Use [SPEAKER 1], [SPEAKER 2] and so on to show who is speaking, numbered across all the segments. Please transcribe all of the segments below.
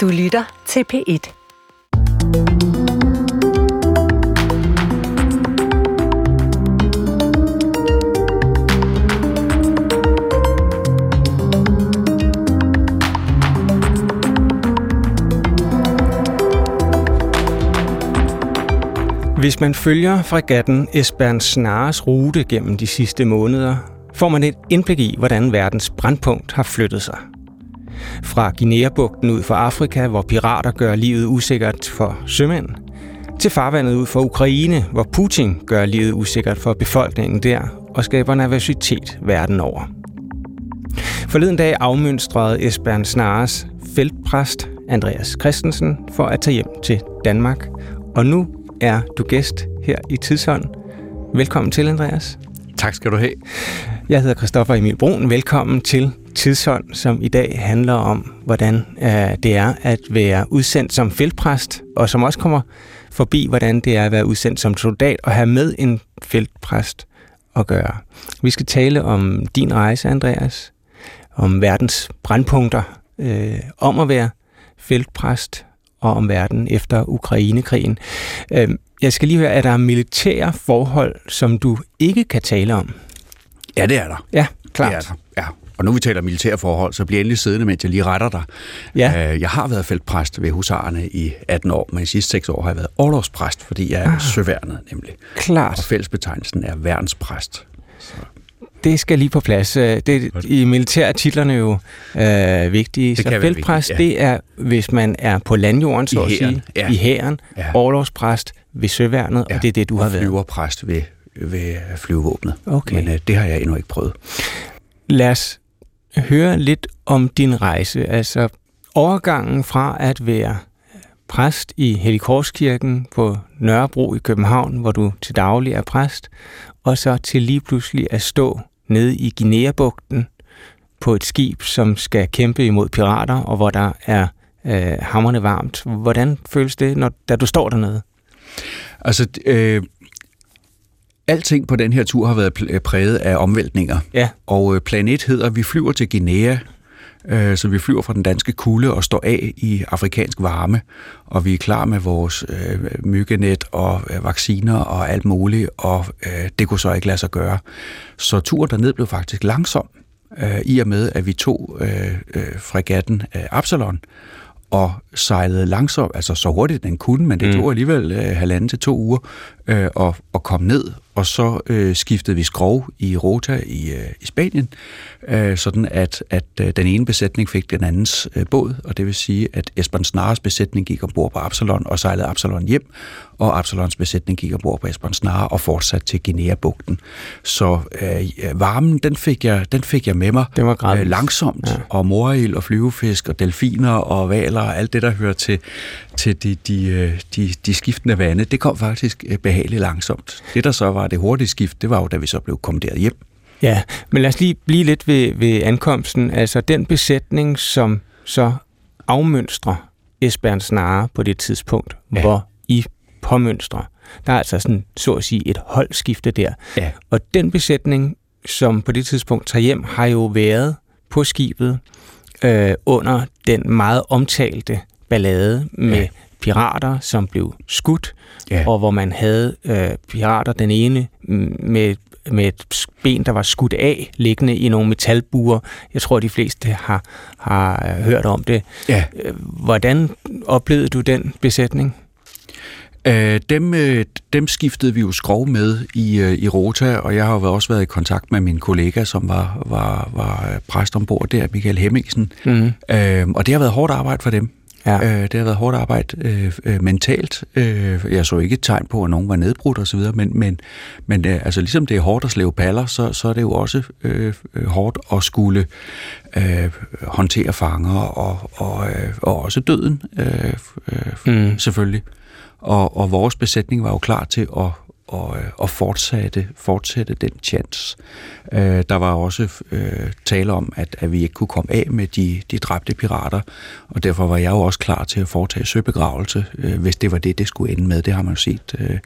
[SPEAKER 1] Du lytter til P1.
[SPEAKER 2] Hvis man følger fregatten Esbern Snares rute gennem de sidste måneder, får man et indblik i, hvordan verdens brandpunkt har flyttet sig. Fra Guinea-bugten ud for Afrika, hvor pirater gør livet usikkert for sømænd, til farvandet ud for Ukraine, hvor Putin gør livet usikkert for befolkningen der og skaber nervøsitet verden over. Forleden dag afmønstrede Esbern Snares feltpræst Andreas Christensen for at tage hjem til Danmark, og nu er du gæst her i Tidshånd. Velkommen til, Andreas.
[SPEAKER 3] Tak skal du have.
[SPEAKER 2] Jeg hedder Christoffer Emil Brun. Velkommen til Tidshånd, som i dag handler om, hvordan øh, det er at være udsendt som feltpræst, og som også kommer forbi, hvordan det er at være udsendt som soldat og have med en feltpræst at gøre. Vi skal tale om din rejse, Andreas, om verdens brandpunkter, øh, om at være feltpræst, og om verden efter Ukrainekrigen. Øh, jeg skal lige høre, er der militære forhold, som du ikke kan tale om?
[SPEAKER 3] Ja, det er der.
[SPEAKER 2] Ja, klart.
[SPEAKER 3] Det er der. Ja. Og nu vi taler militære forhold, så bliver endelig siddende, mens jeg lige retter dig. Ja. Øh, jeg har været feltpræst ved husarerne i 18 år, men de sidste 6 år har jeg været overlovspræst, fordi jeg er ah. søværnet nemlig.
[SPEAKER 2] Klart.
[SPEAKER 3] Og fællesbetegnelsen er værnspræst. Så.
[SPEAKER 2] Det skal lige på plads. Øh, det, I militære titlerne jo øh, vigtige.
[SPEAKER 3] Det
[SPEAKER 2] så feltpræst, ja. det er, hvis man er på landjorden, så at sige, ja. i hæren, ja. overlovspræst ved søværnet, ja. og det er det, du
[SPEAKER 3] og
[SPEAKER 2] har været.
[SPEAKER 3] flyverpræst ved, ved flyvevåbnet.
[SPEAKER 2] Okay.
[SPEAKER 3] Men øh, det har jeg endnu ikke prøvet.
[SPEAKER 2] Lad os høre lidt om din rejse. Altså overgangen fra at være præst i Helikorskirken på Nørrebro i København, hvor du til daglig er præst, og så til lige pludselig at stå nede i Guinea-bugten på et skib, som skal kæmpe imod pirater, og hvor der er øh, hammerne varmt. Hvordan føles det, når, da du står dernede?
[SPEAKER 3] Altså, øh, alting på den her tur har været præget af omvæltninger.
[SPEAKER 2] Ja.
[SPEAKER 3] Og øh, plan 1 hedder, vi flyver til Guinea, øh, så vi flyver fra den danske kulde og står af i afrikansk varme, og vi er klar med vores øh, myggenet og øh, vacciner og alt muligt, og øh, det kunne så ikke lade sig gøre. Så turen derned blev faktisk langsom, øh, i og med, at vi tog øh, øh, fregatten øh, Absalon, og sejlede langsomt, altså så hurtigt den kunne, men det mm. tog alligevel øh, halvanden til to uger øh, at, at komme ned, og så øh, skiftede vi skrov i Rota i, øh, i Spanien, øh, sådan at, at øh, den ene besætning fik den andens øh, båd, og det vil sige, at Esbern Snares besætning gik ombord på Absalon og sejlede Absalon hjem, og Absalons besætning gik ombord på Esbern Snare og fortsatte til Guinea-bugten. Så øh, varmen, den fik, jeg, den fik jeg med mig
[SPEAKER 2] det var øh,
[SPEAKER 3] langsomt, ja. og morild og flyvefisk og delfiner og valer og alt det, der hører til, til de, de, øh, de, de skiftende vande, det kom faktisk øh, behageligt langsomt. Det, der så var det hurtige skift, det var jo, da vi så blev kommanderet hjem.
[SPEAKER 2] Ja, men lad os lige blive lidt ved, ved ankomsten. Altså den besætning, som så afmønstrer Esbern Snare på det tidspunkt, ja. hvor I påmønstre. Der er altså sådan, så at sige, et holdskifte der.
[SPEAKER 3] Ja.
[SPEAKER 2] Og den besætning, som på det tidspunkt tager hjem, har jo været på skibet øh, under den meget omtalte ballade med ja. pirater, som blev skudt, ja. og hvor man havde øh, pirater, den ene med med et ben, der var skudt af, liggende i nogle metalbuer. Jeg tror, de fleste har, har øh, hørt om det.
[SPEAKER 3] Ja.
[SPEAKER 2] Øh, hvordan oplevede du den besætning?
[SPEAKER 3] Øh, dem, øh, dem skiftede vi jo skrov med i, øh, i Rota, og jeg har jo også været i kontakt med min kollega, som var, var, var præst ombord der, Michael Hemmingsen. Mm. Øh, og det har været hårdt arbejde for dem. Ja. Øh, det har været hårdt arbejde øh, øh, mentalt. Øh, jeg så ikke et tegn på, at nogen var nedbrudt osv., men, men, men øh, altså, ligesom det er hårdt at slæve paller, så, så er det jo også øh, hårdt at skulle øh, håndtere fanger og, og, øh, og også døden, øh, øh, mm. selvfølgelig. Og, og vores besætning var jo klar til at, og, og fortsætte, fortsætte den chance. Øh, der var også øh, tale om, at, at vi ikke kunne komme af med de, de dræbte pirater, og derfor var jeg jo også klar til at foretage søbegravelse, øh, hvis det var det, det skulle ende med. Det har man jo set, øh,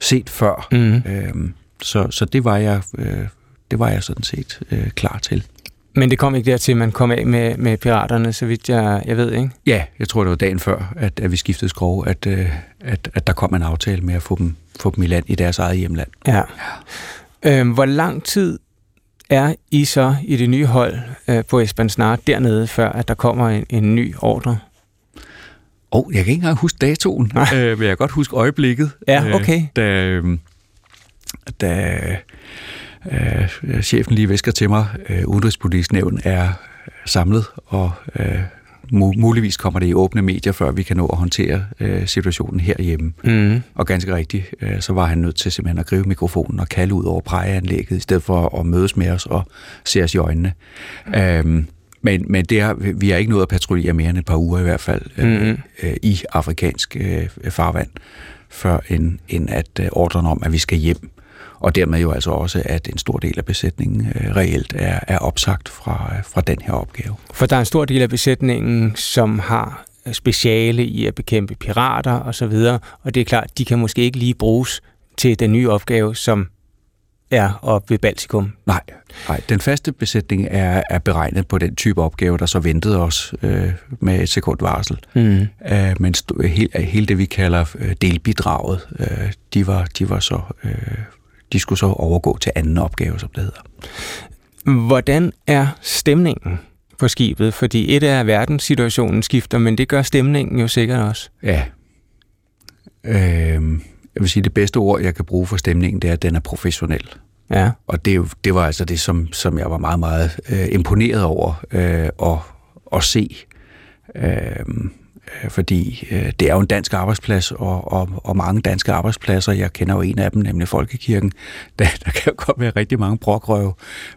[SPEAKER 3] set før. Mm. Øh, så, så det var jeg, øh, det var jeg sådan set øh, klar til.
[SPEAKER 2] Men det kom ikke dertil, at man kom af med, med piraterne, så vidt jeg, jeg ved, ikke?
[SPEAKER 3] Ja, jeg tror, det var dagen før, at, at vi skiftede skrov, at, øh, at, at der kom en aftale med at få dem, få dem i land i deres eget hjemland.
[SPEAKER 2] Ja. ja. Øhm, hvor lang tid er I så i det nye hold øh, på Esbern Snart dernede, før at der kommer en, en ny ordre?
[SPEAKER 3] Og oh, jeg kan ikke engang huske datoen, øh, men jeg kan godt huske øjeblikket.
[SPEAKER 2] Ja, okay. Øh,
[SPEAKER 3] da, øh, da øh, chefen lige visker til mig, øh, Udenrigspolitisk Nævn er samlet, og øh, muligvis kommer det i åbne medier, før vi kan nå at håndtere øh, situationen herhjemme. Mm. Og ganske rigtigt, øh, så var han nødt til simpelthen at gribe mikrofonen og kalde ud over prægeanlægget, i stedet for at mødes med os og se os i øjnene. Mm. Øhm, men, men det er, vi har ikke nået at patruljere mere end et par uger i hvert fald øh, mm. øh, i afrikansk øh, farvand, før end, end at øh, ordren om, at vi skal hjem, og dermed jo altså også, at en stor del af besætningen øh, reelt er, er opsagt fra, fra den her opgave.
[SPEAKER 2] For der er en stor del af besætningen, som har speciale i at bekæmpe pirater og så videre, og det er klart, de kan måske ikke lige bruges til den nye opgave, som er oppe ved Baltikum.
[SPEAKER 3] Nej, nej. den faste besætning er, er beregnet på den type opgave, der så ventede os øh, med et sekund varsel. Mm. Øh, men st- hele, hele det, vi kalder øh, delbidraget, øh, de, var, de var så øh, de skulle så overgå til anden opgave, som det hedder.
[SPEAKER 2] Hvordan er stemningen på skibet? Fordi et er, at verdenssituationen skifter, men det gør stemningen jo sikkert også.
[SPEAKER 3] Ja. Øh, jeg vil sige, det bedste ord, jeg kan bruge for stemningen, det er, at den er professionel. Ja. Og det, det var altså det, som, som jeg var meget, meget øh, imponeret over øh, at, at se. Øh, fordi øh, det er jo en dansk arbejdsplads, og, og, og mange danske arbejdspladser, jeg kender jo en af dem, nemlig Folkekirken, der, der kan jo godt være rigtig mange brokrøve,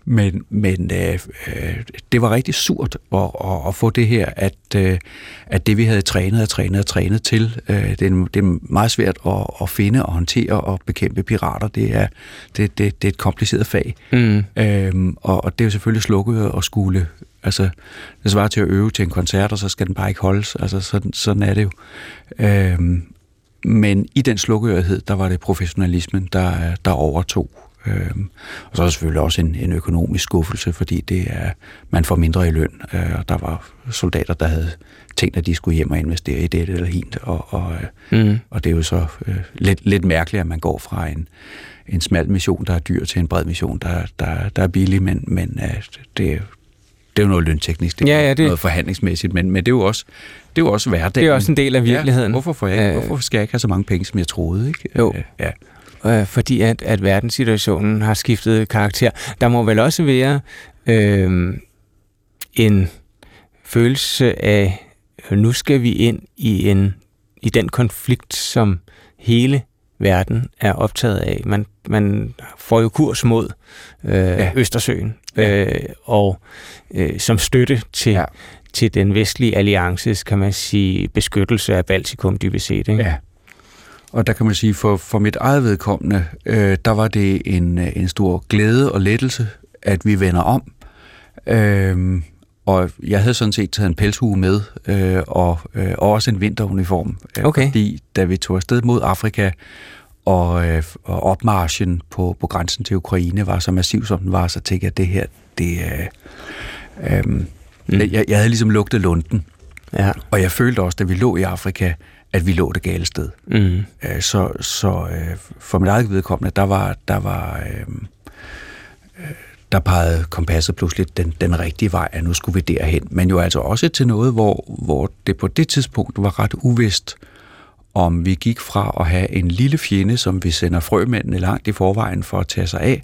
[SPEAKER 3] men, men øh, øh, det var rigtig surt at, at, at få det her, at, øh, at det vi havde trænet og trænet og trænet til, øh, det, er, det er meget svært at, at finde og håndtere og bekæmpe pirater, det er, det, det, det er et kompliceret fag, mm. øhm, og, og det er jo selvfølgelig slukket og skulle Altså, det svarer til at øve til en koncert, og så skal den bare ikke holdes. Altså, sådan, sådan er det jo. Øhm, men i den slukørighed, der var det professionalismen, der, der overtog. Øhm, og så er der selvfølgelig også en, en økonomisk skuffelse, fordi det er, man får mindre i løn. Øh, og der var soldater, der havde tænkt, at de skulle hjem og investere i det eller hint. Og, og, mm. og det er jo så øh, lidt, lidt mærkeligt, at man går fra en, en smal mission, der er dyr, til en bred mission, der, der, der er billig, men, men øh, det, det er jo noget lønteknisk, det er ja, ja, det... noget forhandlingsmæssigt, men, men det er jo også det er jo også hverdagen.
[SPEAKER 2] Det er også en del af virkeligheden.
[SPEAKER 3] Ja, hvorfor, får jeg, øh, hvorfor skal jeg ikke have så mange penge, som jeg troede? Ikke?
[SPEAKER 2] Jo, øh, ja. Øh, fordi at, at verdenssituationen har skiftet karakter. Der må vel også være øh, en følelse af, nu skal vi ind i en i den konflikt, som hele verden er optaget af. Man, man får jo kurs mod øh, ja. Østersøen, ja. øh, og øh, som støtte til, ja. til den vestlige alliances, kan man sige, beskyttelse af Baltikum dybest set. Ikke?
[SPEAKER 3] Ja. Og der kan man sige, for, for mit eget vedkommende, øh, der var det en, en stor glæde og lettelse, at vi vender om. Øh, og jeg havde sådan set taget en pelshue med, øh, og, øh, og også en vinteruniform.
[SPEAKER 2] Øh, okay.
[SPEAKER 3] Fordi da vi tog afsted mod Afrika, og, øh, og opmarschen på, på grænsen til Ukraine var så massiv, som den var, så tænkte jeg, at det her, det... Øh, øh, mm. jeg, jeg havde ligesom lugtet lunden. Ja. Og jeg følte også, da vi lå i Afrika, at vi lå det gale sted. Mm. Øh, så så øh, for mit eget vedkommende, der var... Der var øh, øh der pegede kompasset pludselig den, den rigtige vej, at nu skulle vi derhen. Men jo altså også til noget, hvor, hvor det på det tidspunkt var ret uvist, om vi gik fra at have en lille fjende, som vi sender frømændene langt i forvejen for at tage sig af,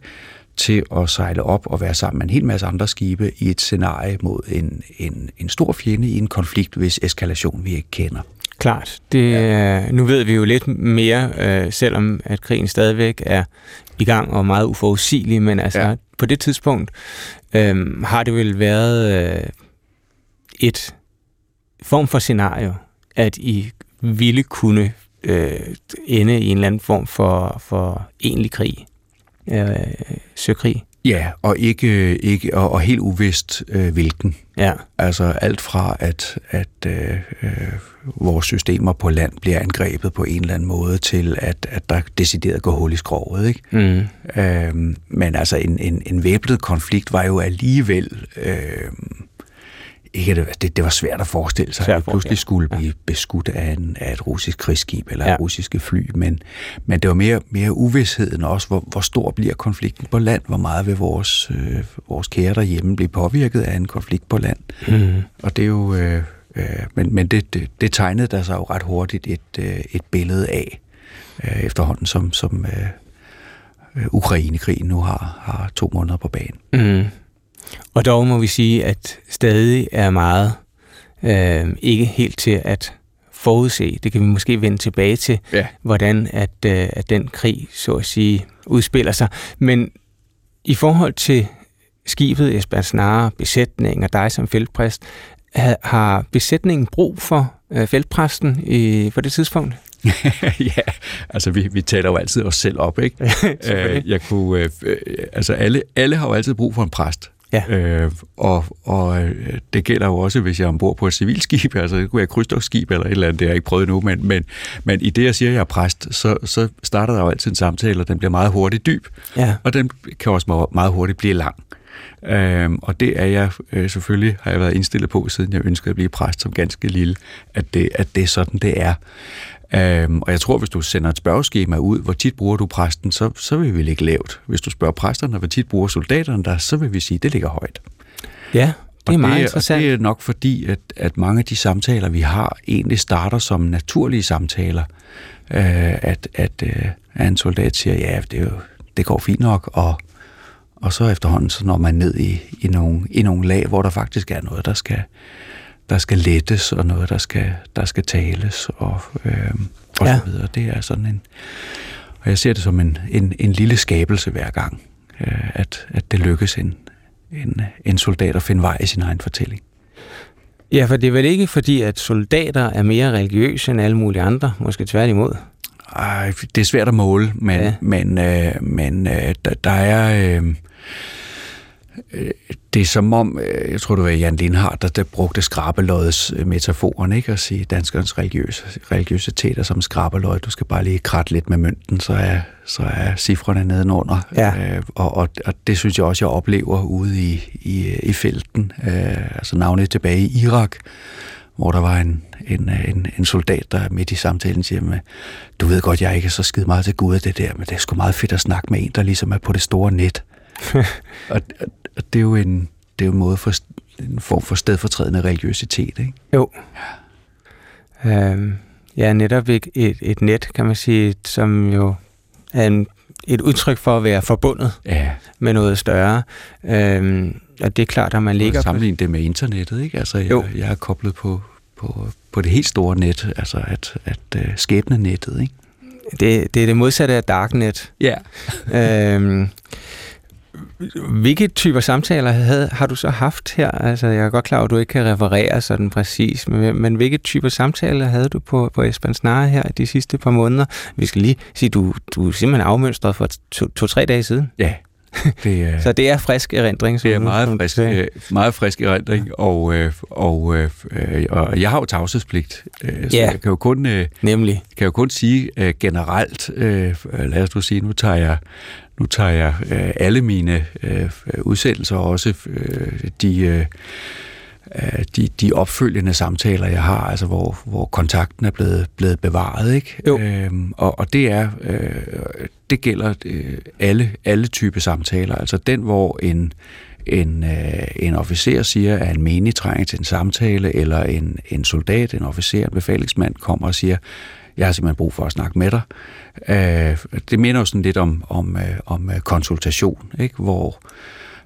[SPEAKER 3] til at sejle op og være sammen med en hel masse andre skibe i et scenarie mod en, en, en stor fjende i en konflikt, hvis eskalation vi ikke kender.
[SPEAKER 2] Klart. Det, ja. Nu ved vi jo lidt mere, øh, selvom at krigen stadigvæk er i gang og meget uforudsigelig, men altså ja. på det tidspunkt øh, har det vel været øh, et form for scenario, at I ville kunne øh, ende i en eller anden form for, for egentlig krig, øh, søkrig.
[SPEAKER 3] Ja, og ikke, ikke og, og helt uvist øh, hvilken.
[SPEAKER 2] Ja.
[SPEAKER 3] Altså alt fra at, at øh, øh, vores systemer på land bliver angrebet på en eller anden måde, til at, at der decideret går hul i skrovet. Ikke?
[SPEAKER 2] Mm.
[SPEAKER 3] Øhm, men altså en, en, en væbnet konflikt var jo alligevel... Øh, ikke, det, det var svært at forestille sig, at vi pludselig skulle blive beskudt af, en, af et russisk krigsskib eller ja. russiske fly, men, men det var mere, mere uvidsheden også, hvor, hvor stor bliver konflikten på land, hvor meget vil vores, øh, vores kære derhjemme blive påvirket af en konflikt på land. Mm. Og det er jo... Øh, øh, men men det, det, det tegnede der sig jo ret hurtigt et, øh, et billede af, øh, efterhånden som, som øh, øh Ukrainekrigen nu har, har to måneder på banen. Mm.
[SPEAKER 2] Og dog må vi sige, at stadig er meget øh, ikke helt til at forudse. Det kan vi måske vende tilbage til, ja. hvordan at, øh, at den krig, så at sige, udspiller sig. Men i forhold til skibet Esbern Snare, besætningen og dig som feltpræst, har besætningen brug for øh, feltpræsten i, på det tidspunkt?
[SPEAKER 3] ja, altså vi, vi taler jo altid os selv op, ikke? øh, jeg kunne, øh, øh, altså alle, alle har jo altid brug for en præst. Ja. Øh, og, og øh, det gælder jo også, hvis jeg er ombord på et civilskib, altså det kunne være et krydstogtskib eller et eller andet, det har jeg ikke prøvet nu, men, men, men i det, jeg siger, at jeg er præst, så, så starter der jo altid en samtale, og den bliver meget hurtigt dyb, ja. og den kan også meget hurtigt blive lang. Øhm, og det er jeg øh, selvfølgelig, har jeg været indstillet på, siden jeg ønskede at blive præst som ganske lille, at det, at det er sådan, det er. Øhm, og jeg tror, hvis du sender et spørgeskema ud, hvor tit bruger du præsten, så, så vil vi ligge lavt. Hvis du spørger præsterne, hvor tit bruger soldaterne der, så vil vi sige, at det ligger højt.
[SPEAKER 2] Ja, det er og meget det, interessant.
[SPEAKER 3] Og det er nok fordi, at, at mange af de samtaler, vi har, egentlig starter som naturlige samtaler. Øh, at, at, øh, at en soldat siger, ja, det, er jo, det går fint nok, og, og så efterhånden, så når man ned i, i, nogle, i nogle lag, hvor der faktisk er noget, der skal, der skal lettes, og noget, der skal, der skal tales, og, øh, og ja. så videre. Det er sådan en... Og jeg ser det som en, en, en lille skabelse hver gang, øh, at, at det lykkes en, en, en soldat at finde vej i sin egen fortælling.
[SPEAKER 2] Ja, for det er vel ikke fordi, at soldater er mere religiøse end alle mulige andre, måske tværtimod?
[SPEAKER 3] Ej, det er svært at måle, men, ja. men, øh, men øh, der, der er... Øh, Øh, det er som om, øh, jeg tror det var Jan Lindhardt, der, der brugte skrabeløjets øh, metaforen, ikke? At sige danskernes religiøse, religiøsitet er som skrabeløjet. Du skal bare lige kratte lidt med mønten, så er, så er cifrene nedenunder. Ja. Øh, og, og, og, det synes jeg også, jeg oplever ude i, i, i felten. Øh, altså navnet tilbage i Irak, hvor der var en, en, en, en soldat, der midt i samtalen siger med, du ved godt, jeg er ikke så skide meget til Gud af det der, men det er sgu meget fedt at snakke med en, der ligesom er på det store net. og, og det er jo en, det er jo en måde for en form for stedfortrædende religiøsitet, ikke?
[SPEAKER 2] Jo. Ja. Øhm, ja, netop et, et, et net, kan man sige, som jo er en, et udtryk for at være forbundet ja. med noget større. Øhm, og det er klart, at man ligger...
[SPEAKER 3] Sammenligne det med internettet, ikke? Altså, jeg, jo. jeg er koblet på, på, på det helt store net, altså at, at uh, skæbne nettet, ikke?
[SPEAKER 2] Det, det er det modsatte af darknet.
[SPEAKER 3] Ja.
[SPEAKER 2] øhm, hvilke typer samtaler havde, har du så haft her? Altså, jeg er godt klar at du ikke kan referere sådan præcis, men, men hvilke typer samtaler havde du på, på Esbern Snare her de sidste par måneder? Vi skal lige sige, du, du er simpelthen afmønstret for to-tre to, dage siden.
[SPEAKER 3] Ja,
[SPEAKER 2] det er, så det er frisk erindring?
[SPEAKER 3] Det er meget frisk, øh, meget frisk erindring, og, øh, og, øh, og jeg har jo tavshedspligt, så ja, jeg kan jo kun, nemlig. kan jo kun sige generelt, lad os nu sige, nu tager jeg, nu tager jeg øh, alle mine øh, udsættelser, også øh, de, øh, de, de opfølgende samtaler, jeg har, altså hvor, hvor kontakten er blevet, blevet bevaret. Ikke? Jo. Øhm, og, og det er øh, det gælder øh, alle, alle typer samtaler. Altså den, hvor en, en, øh, en officer siger, at en menig trænger til en samtale, eller en, en soldat, en officer, en befalingsmand kommer og siger, jeg har simpelthen brug for at snakke med dig. Øh, det minder jo sådan lidt om, om, øh, om øh, konsultation, ikke? hvor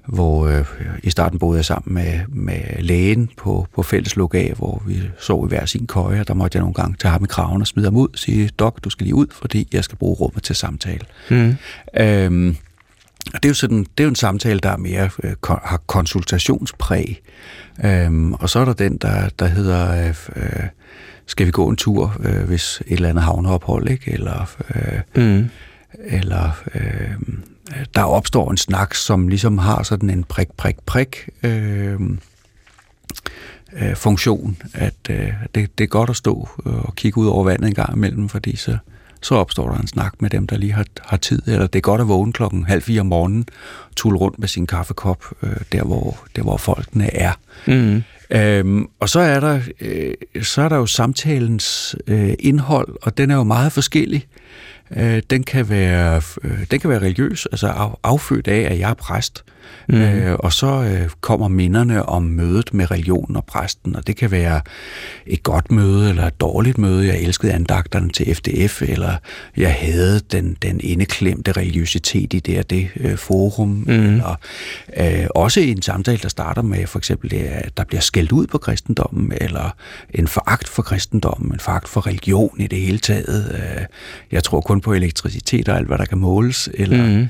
[SPEAKER 3] hvor øh, i starten boede jeg sammen med, med lægen på, på fælles af, hvor vi sov i hver sin køje, og der måtte jeg nogle gange tage ham i kraven og smide ham ud og sige, Dok, du skal lige ud, fordi jeg skal bruge rummet til samtale. Mm. Øhm, og det er jo sådan, det er jo en samtale, der er mere øh, har konsultationspræg. Øhm, og så er der den, der, der hedder, øh, øh skal vi gå en tur, øh, hvis et eller andet havneophold, ikke? Eller, øh, mm. eller øh, der opstår en snak, som ligesom har sådan en prik, prik, prik øh, øh, funktion, at øh, det, det er godt at stå og kigge ud over vandet en gang imellem, fordi så, så opstår der en snak med dem, der lige har, har tid, eller det er godt at vågne klokken halv fire om morgenen, tulle rundt med sin kaffekop, øh, der, hvor, der hvor folkene er. Mm. Øhm, og så er der øh, så er der jo samtalens øh, indhold, og den er jo meget forskellig. Øh, den kan være øh, den kan være religiøs, altså af, affødt af at jeg er præst. Mm. Øh, og så øh, kommer minderne om mødet med religionen og præsten, og det kan være et godt møde eller et dårligt møde. Jeg elskede andagterne til FDF, eller jeg havde den, den indeklemte religiøsitet i det og det øh, forum. Mm. Eller, øh, også en samtale, der starter med for eksempel, at der bliver skældt ud på kristendommen, eller en foragt for kristendommen, en foragt for religion i det hele taget. Øh, jeg tror kun på elektricitet og alt, hvad der kan måles. Eller, mm.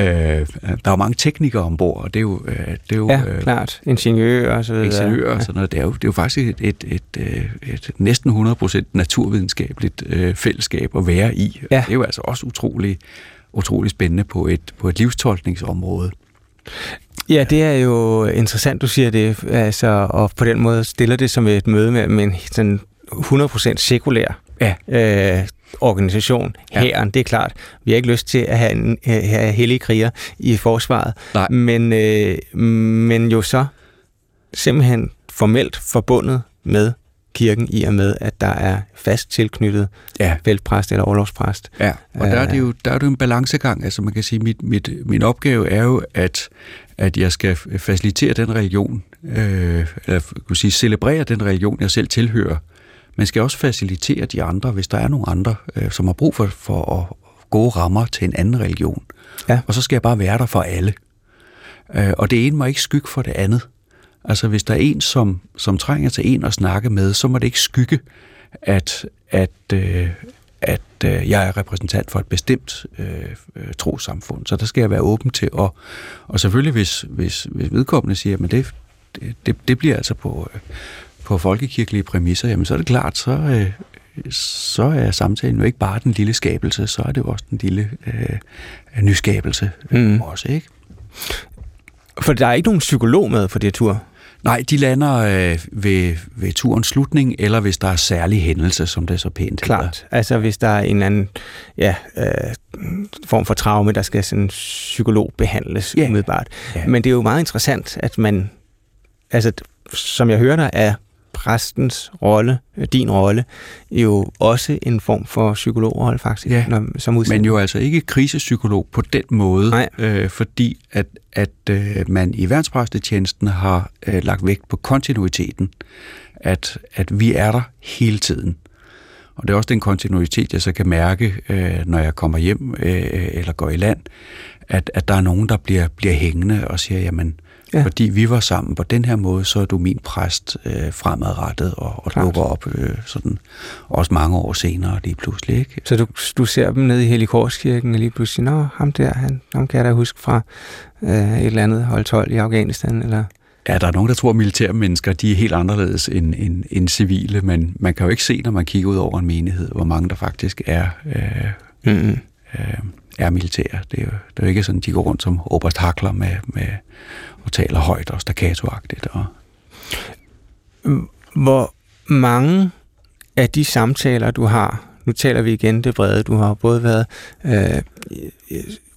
[SPEAKER 3] øh, der er mange teknikere ombord, og det er jo... Øh, det er jo
[SPEAKER 2] ja, øh, klart. Ingeniører og så videre.
[SPEAKER 3] Ingeniører og sådan noget. Det er jo, det er jo faktisk et, et, et, et, øh, et næsten 100% naturvidenskabeligt øh, fællesskab at være i. Ja. Det er jo altså også utrolig, utrolig spændende på et, på et livstolkningsområde.
[SPEAKER 2] Ja, det er jo interessant, du siger det, altså, og på den måde stiller det som et møde med, med en sådan 100% sekulær ja. øh, organisation, ja. hæren, det er klart. Vi har ikke lyst til at have, en, have hellige kriger i forsvaret, Nej. Men, øh, men jo så simpelthen formelt forbundet med kirken i og med, at der er fast tilknyttet ja. feltpræst eller overlovspræst.
[SPEAKER 3] Ja, og der er det jo, der er det jo en balancegang. Altså man kan sige, mit, mit, min opgave er jo, at, at jeg skal facilitere den religion, øh, eller kunne sige, celebrere den religion, jeg selv tilhører, man skal også facilitere de andre, hvis der er nogle andre, øh, som har brug for, for at gode rammer til en anden religion. Ja. Og så skal jeg bare være der for alle. Øh, og det ene må ikke skygge for det andet. Altså hvis der er en, som, som trænger til en at snakke med, så må det ikke skygge, at, at, øh, at øh, jeg er repræsentant for et bestemt øh, øh, trosamfund. Så der skal jeg være åben til at... Og selvfølgelig, hvis, hvis, hvis vedkommende siger, at det, det, det bliver altså på, på folkekirkelige præmisser, jamen så er det klart, så, øh, så er samtalen jo ikke bare den lille skabelse, så er det jo også den lille øh, nyskabelse mm. også, ikke?
[SPEAKER 2] For der er ikke nogen psykolog med for det tur?
[SPEAKER 3] Nej, de lander øh, ved, ved turens slutning, eller hvis der er særlig hændelse, som det er så pænt
[SPEAKER 2] Klart. Hedder. Altså hvis der er en anden ja, øh, form for traume, der skal sådan psykolog behandles ja. umiddelbart. Ja. Men det er jo meget interessant, at man, altså som jeg hører dig, er præstens rolle, øh, din rolle, jo også en form for psykologrolle faktisk.
[SPEAKER 3] Ja, når, som men jo altså ikke krisepsykolog på den måde, Nej. øh, fordi at, at øh, man i værnspræstetjenesten har øh, lagt vægt på kontinuiteten, at, at vi er der hele tiden. Og det er også den kontinuitet, jeg så kan mærke, øh, når jeg kommer hjem øh, eller går i land, at, at der er nogen, der bliver, bliver hængende og siger, jamen, Ja. Fordi vi var sammen på den her måde, så er du min præst øh, fremadrettet og, og dukker op øh, sådan, også mange år senere lige pludselig. Ikke?
[SPEAKER 2] Så du, du ser dem nede i Helikorskirken og lige pludselig, nå, ham der, han, ham kan jeg da huske fra øh, et eller andet hold 12 i Afghanistan, eller...
[SPEAKER 3] Ja, der er nogen, der tror, at militære mennesker de er helt anderledes end, end, end civile, men man kan jo ikke se, når man kigger ud over en menighed, hvor mange der faktisk er, øh, mm-hmm. øh, er militære. Det er, jo, det er jo ikke sådan, de går rundt som obersthakler med, med og taler højt og staccatoagtigt. Og...
[SPEAKER 2] Hvor mange af de samtaler, du har, nu taler vi igen det brede, du har både været øh,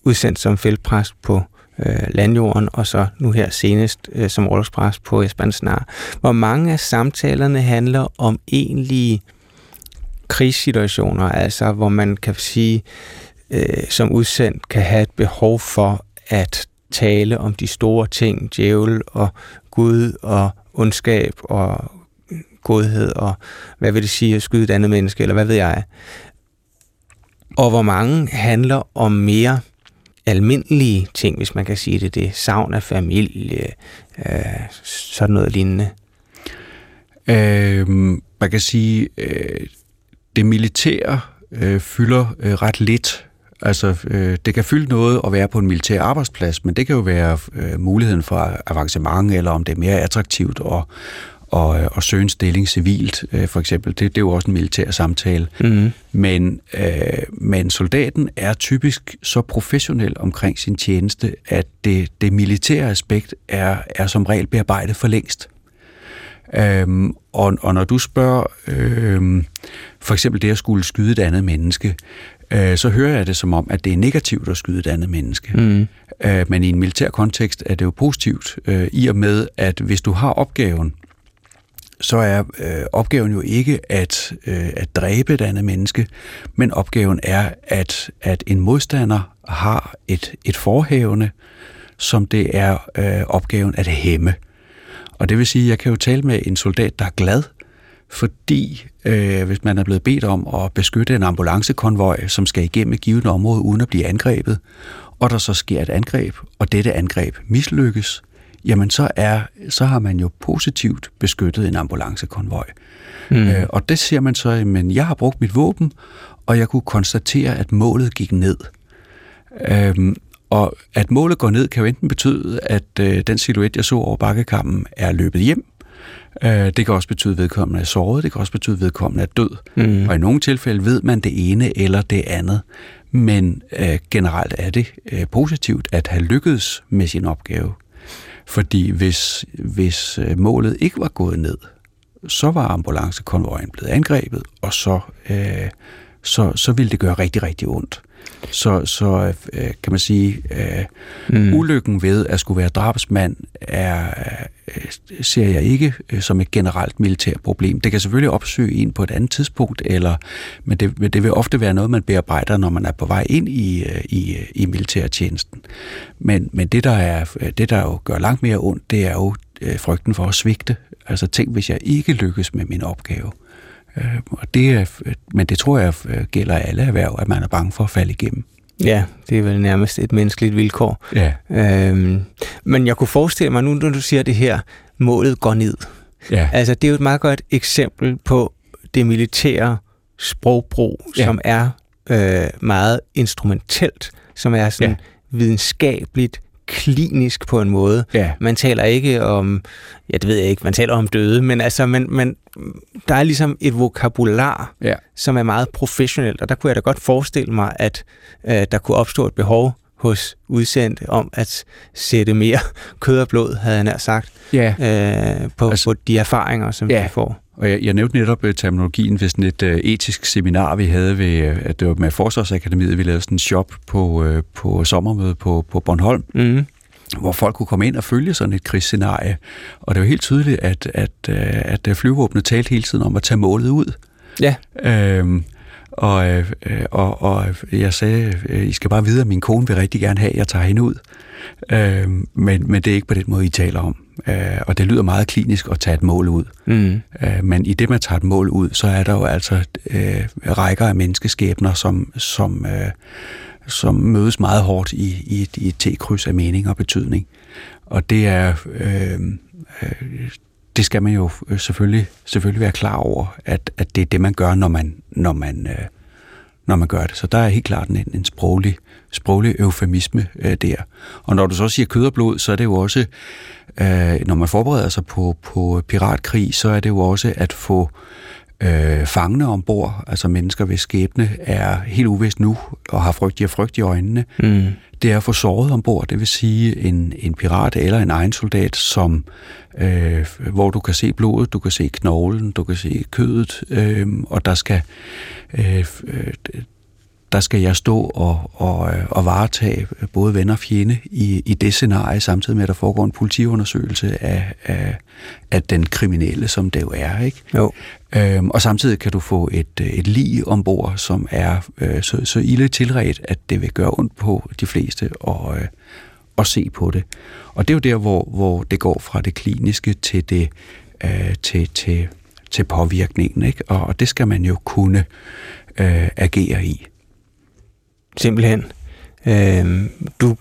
[SPEAKER 2] udsendt som feltpræst på øh, landjorden, og så nu her senest øh, som rådspræst på Espansnar. Hvor mange af samtalerne handler om egentlige krigssituationer, altså hvor man kan sige, øh, som udsendt kan have et behov for at tale om de store ting, djævel og Gud og ondskab og godhed og hvad vil det sige at skyde et andet menneske, eller hvad ved jeg. Og hvor mange handler om mere almindelige ting, hvis man kan sige det, det savn af familie, øh, sådan noget lignende.
[SPEAKER 3] Øh, man kan sige, øh, det militære øh, fylder øh, ret lidt Altså, øh, det kan fylde noget at være på en militær arbejdsplads, men det kan jo være øh, muligheden for avancement, eller om det er mere attraktivt at, og, og søge en stilling civilt, øh, for eksempel. Det, det er jo også en militær samtale. Mm. Men, øh, men soldaten er typisk så professionel omkring sin tjeneste, at det, det militære aspekt er, er som regel bearbejdet for længst. Øhm, og, og når du spørger øhm, for eksempel det at skulle skyde et andet menneske, øh, så hører jeg det som om, at det er negativt at skyde et andet menneske. Mm. Øh, men i en militær kontekst er det jo positivt, øh, i og med, at hvis du har opgaven, så er øh, opgaven jo ikke at, øh, at dræbe et andet menneske, men opgaven er, at, at en modstander har et, et forhævende, som det er øh, opgaven at hæmme. Og det vil sige, at jeg kan jo tale med en soldat, der er glad, fordi øh, hvis man er blevet bedt om at beskytte en ambulancekonvoj, som skal igennem et givet område uden at blive angrebet, og der så sker et angreb, og dette angreb mislykkes, jamen så, er, så har man jo positivt beskyttet en ambulancekonvoj. Mm. Øh, og det siger man så, men jeg har brugt mit våben, og jeg kunne konstatere, at målet gik ned. Øhm, og at målet går ned, kan jo enten betyde, at øh, den silhuet, jeg så over bakkekampen, er løbet hjem. Øh, det kan også betyde, at vedkommende er såret. Det kan også betyde, at vedkommende er død. Mm. Og i nogle tilfælde ved man det ene eller det andet. Men øh, generelt er det øh, positivt at have lykkedes med sin opgave. Fordi hvis, hvis øh, målet ikke var gået ned, så var ambulancekonvojen blevet angrebet, og så, øh, så, så ville det gøre rigtig, rigtig ondt. Så, så øh, kan man sige, øh, mm. ulykken ved at skulle være drabsmand er, øh, ser jeg ikke øh, som et generelt militært problem. Det kan selvfølgelig opsøge en på et andet tidspunkt, eller, men det, det vil ofte være noget, man bearbejder, når man er på vej ind i, øh, i, i militærtjenesten. Men, men det, der er, det, der jo gør langt mere ondt, det er jo øh, frygten for at svigte. Altså tænk, hvis jeg ikke lykkes med min opgave. Øh, og det men det tror jeg øh, gælder alle erhverv, at man er bange for at falde igennem.
[SPEAKER 2] Ja, det er vel nærmest et menneskeligt vilkår. Ja. Øhm, men jeg kunne forestille mig nu, når du siger det her, målet går ned. Ja. Altså, det er jo et meget godt eksempel på det militære sprogbrug, ja. som er øh, meget instrumentelt, som er sådan ja. videnskabeligt klinisk på en måde. Ja. Man taler ikke om, ja det ved jeg ikke, man taler om døde, men altså, man, man, der er ligesom et vokabular, ja. som er meget professionelt, og der kunne jeg da godt forestille mig, at øh, der kunne opstå et behov hos udsendte om at sætte mere kød og blod, havde jeg nær sagt, ja. øh, på, altså, på de erfaringer, som ja. de får.
[SPEAKER 3] Og jeg, jeg nævnte netop uh, terminologien ved sådan et uh, etisk seminar, vi havde ved, uh, at det var med Forsvarsakademiet, vi lavede sådan en shop på, uh, på sommermødet på, på Bornholm. Mm hvor folk kunne komme ind og følge sådan et krigsscenarie. Og det var helt tydeligt, at, at, at, at flyvåbnet talte hele tiden om at tage målet ud. Ja. Øhm, og, og, og jeg sagde, I skal bare vide, at min kone vil rigtig gerne have, at jeg tager hende ud. Øhm, men, men det er ikke på den måde, I taler om. Øh, og det lyder meget klinisk at tage et mål ud. Mm. Øh, men i det, man tager et mål ud, så er der jo altså øh, rækker af menneskeskæbner, som, som, øh, som mødes meget hårdt i, i, i et T-kryds af mening og betydning. Og det er... Øh, øh, det skal man jo øh, selvfølgelig, selvfølgelig være klar over, at, at det er det, man gør, når man, når man, øh, når man gør det. Så der er helt klart en, en sproglig, sproglig eufemisme øh, der. Og når du så siger kød og blod, så er det jo også øh, når man forbereder sig på, på piratkrig, så er det jo også at få øh, fangne ombord, altså mennesker, hvis skæbne er helt uvist nu, og har frygt, de har frygt i øjnene. Mm. Det er at få såret ombord, det vil sige en, en pirat eller en egen soldat, som, øh, hvor du kan se blodet, du kan se knoglen, du kan se kødet, øh, og der skal øh, øh der skal jeg stå og, og, og varetage både venner og fjende i, i det scenarie, samtidig med, at der foregår en politiundersøgelse af, af, af den kriminelle, som det jo er. Ikke? Jo. Øhm, og samtidig kan du få et, et lig ombord, som er øh, så, så ille tilret, at det vil gøre ondt på de fleste og, øh, at se på det. Og det er jo der, hvor, hvor det går fra det kliniske til det øh, til, til, til påvirkningen. Ikke? Og, og det skal man jo kunne øh, agere i
[SPEAKER 2] simpelthen. Øh, du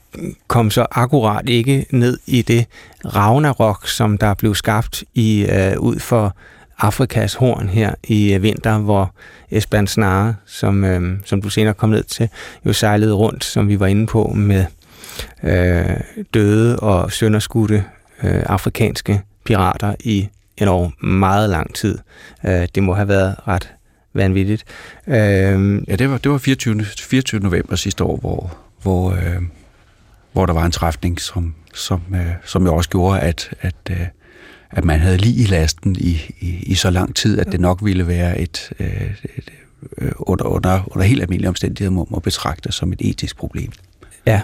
[SPEAKER 2] kom så akkurat ikke ned i det Ragnarok, som der blev skabt i øh, ud for Afrikas horn her i øh, vinter, hvor Esbern Snare, som, øh, som du senere kom ned til, jo sejlede rundt, som vi var inde på, med øh, døde og sønderskudte øh, afrikanske pirater i, over meget lang tid. Øh, det må have været ret vanvittigt. Øh,
[SPEAKER 3] ja, det var, det var 24. 24. november sidste år, hvor, hvor, øh, hvor der var en træfning, som, som, øh, som jo også gjorde, at, at, øh, at man havde lige i lasten i, i, i så lang tid, at det nok ville være et, øh, et øh, under, under, under helt almindelige omstændigheder må, må betragtes som et etisk problem.
[SPEAKER 2] Ja,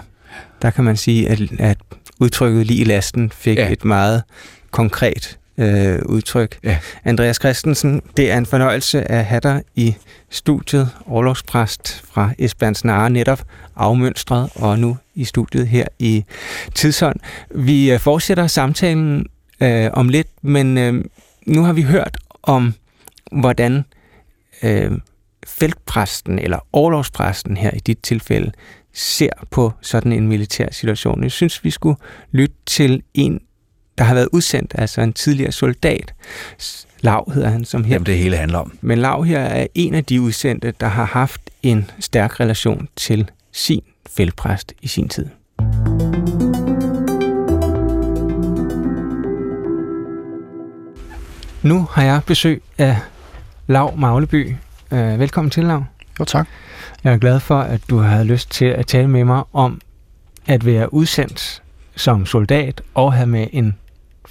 [SPEAKER 2] der kan man sige, at, at udtrykket lige i lasten fik ja. et meget konkret øh, udtryk. Ja. Andreas Christensen, det er en fornøjelse at have dig i studiet, overlovspræst fra Esbjerg Snare, netop afmønstret, og nu i studiet her i Tidsånd. Vi øh, fortsætter samtalen øh, om lidt, men øh, nu har vi hørt om, hvordan øh, feltpræsten eller overlovspræsten her i dit tilfælde ser på sådan en militær situation. Jeg synes, vi skulle lytte til en, der har været udsendt, altså en tidligere soldat. Lav hedder han som her.
[SPEAKER 3] Jamen, det hele handler om.
[SPEAKER 2] Men Lav her er en af de udsendte, der har haft en stærk relation til sin feltpræst i sin tid. Nu har jeg besøg af Lav Magleby. Øh, velkommen til, Lav.
[SPEAKER 1] Jo, tak.
[SPEAKER 2] Jeg er glad for, at du har lyst til at tale med mig om at være udsendt som soldat og have med en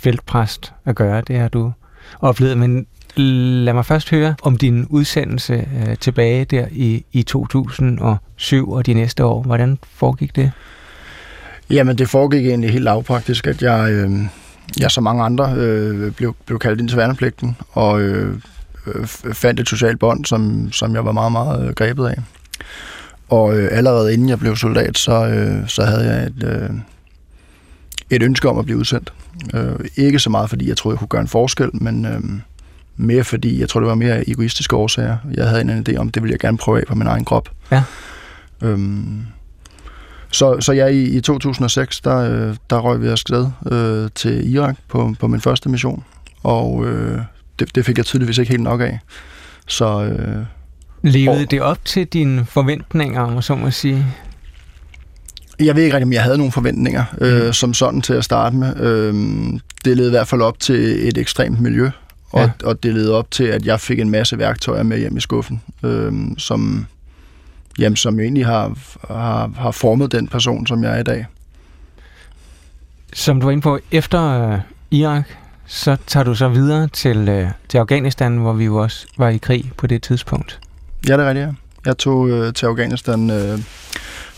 [SPEAKER 2] feltpræst at gøre. Det har du oplevet, men lad mig først høre om din udsendelse øh, tilbage der i, i 2007 og de næste år. Hvordan foregik det?
[SPEAKER 1] Jamen, det foregik egentlig helt lavpraktisk, at jeg, øh, jeg som mange andre øh, blev, blev kaldt ind til værnepligten, og øh, fandt et socialt bånd, som, som jeg var meget, meget øh, grebet af. Og øh, allerede inden jeg blev soldat, så, øh, så havde jeg et, øh, et ønske om at blive udsendt. Øh, ikke så meget, fordi jeg troede, jeg kunne gøre en forskel, men øh, mere fordi, jeg tror, det var mere egoistiske årsager. Jeg havde en idé om, det ville jeg gerne prøve af på min egen krop.
[SPEAKER 2] Ja.
[SPEAKER 1] Øhm, så, så jeg i, i 2006, der, øh, der røg vi afsted øh, til Irak på, på min første mission, og øh, det, det fik jeg tydeligvis ikke helt nok af. Så, øh,
[SPEAKER 2] Levede og, det op til dine forventninger, om så må sige?
[SPEAKER 1] Jeg ved ikke rigtig, om jeg havde nogle forventninger øh, mm. som sådan til at starte med. Øh, det ledte i hvert fald op til et ekstremt miljø, og, ja. og det ledte op til, at jeg fik en masse værktøjer med hjem i skuffen, øh, som, jamen, som egentlig har, har, har formet den person, som jeg er i dag.
[SPEAKER 2] Som du var inde på, efter øh, Irak, så tager du så videre til, øh, til Afghanistan, hvor vi jo også var i krig på det tidspunkt.
[SPEAKER 1] Ja, det er rigtigt, ja. Jeg tog øh, til Afghanistan øh,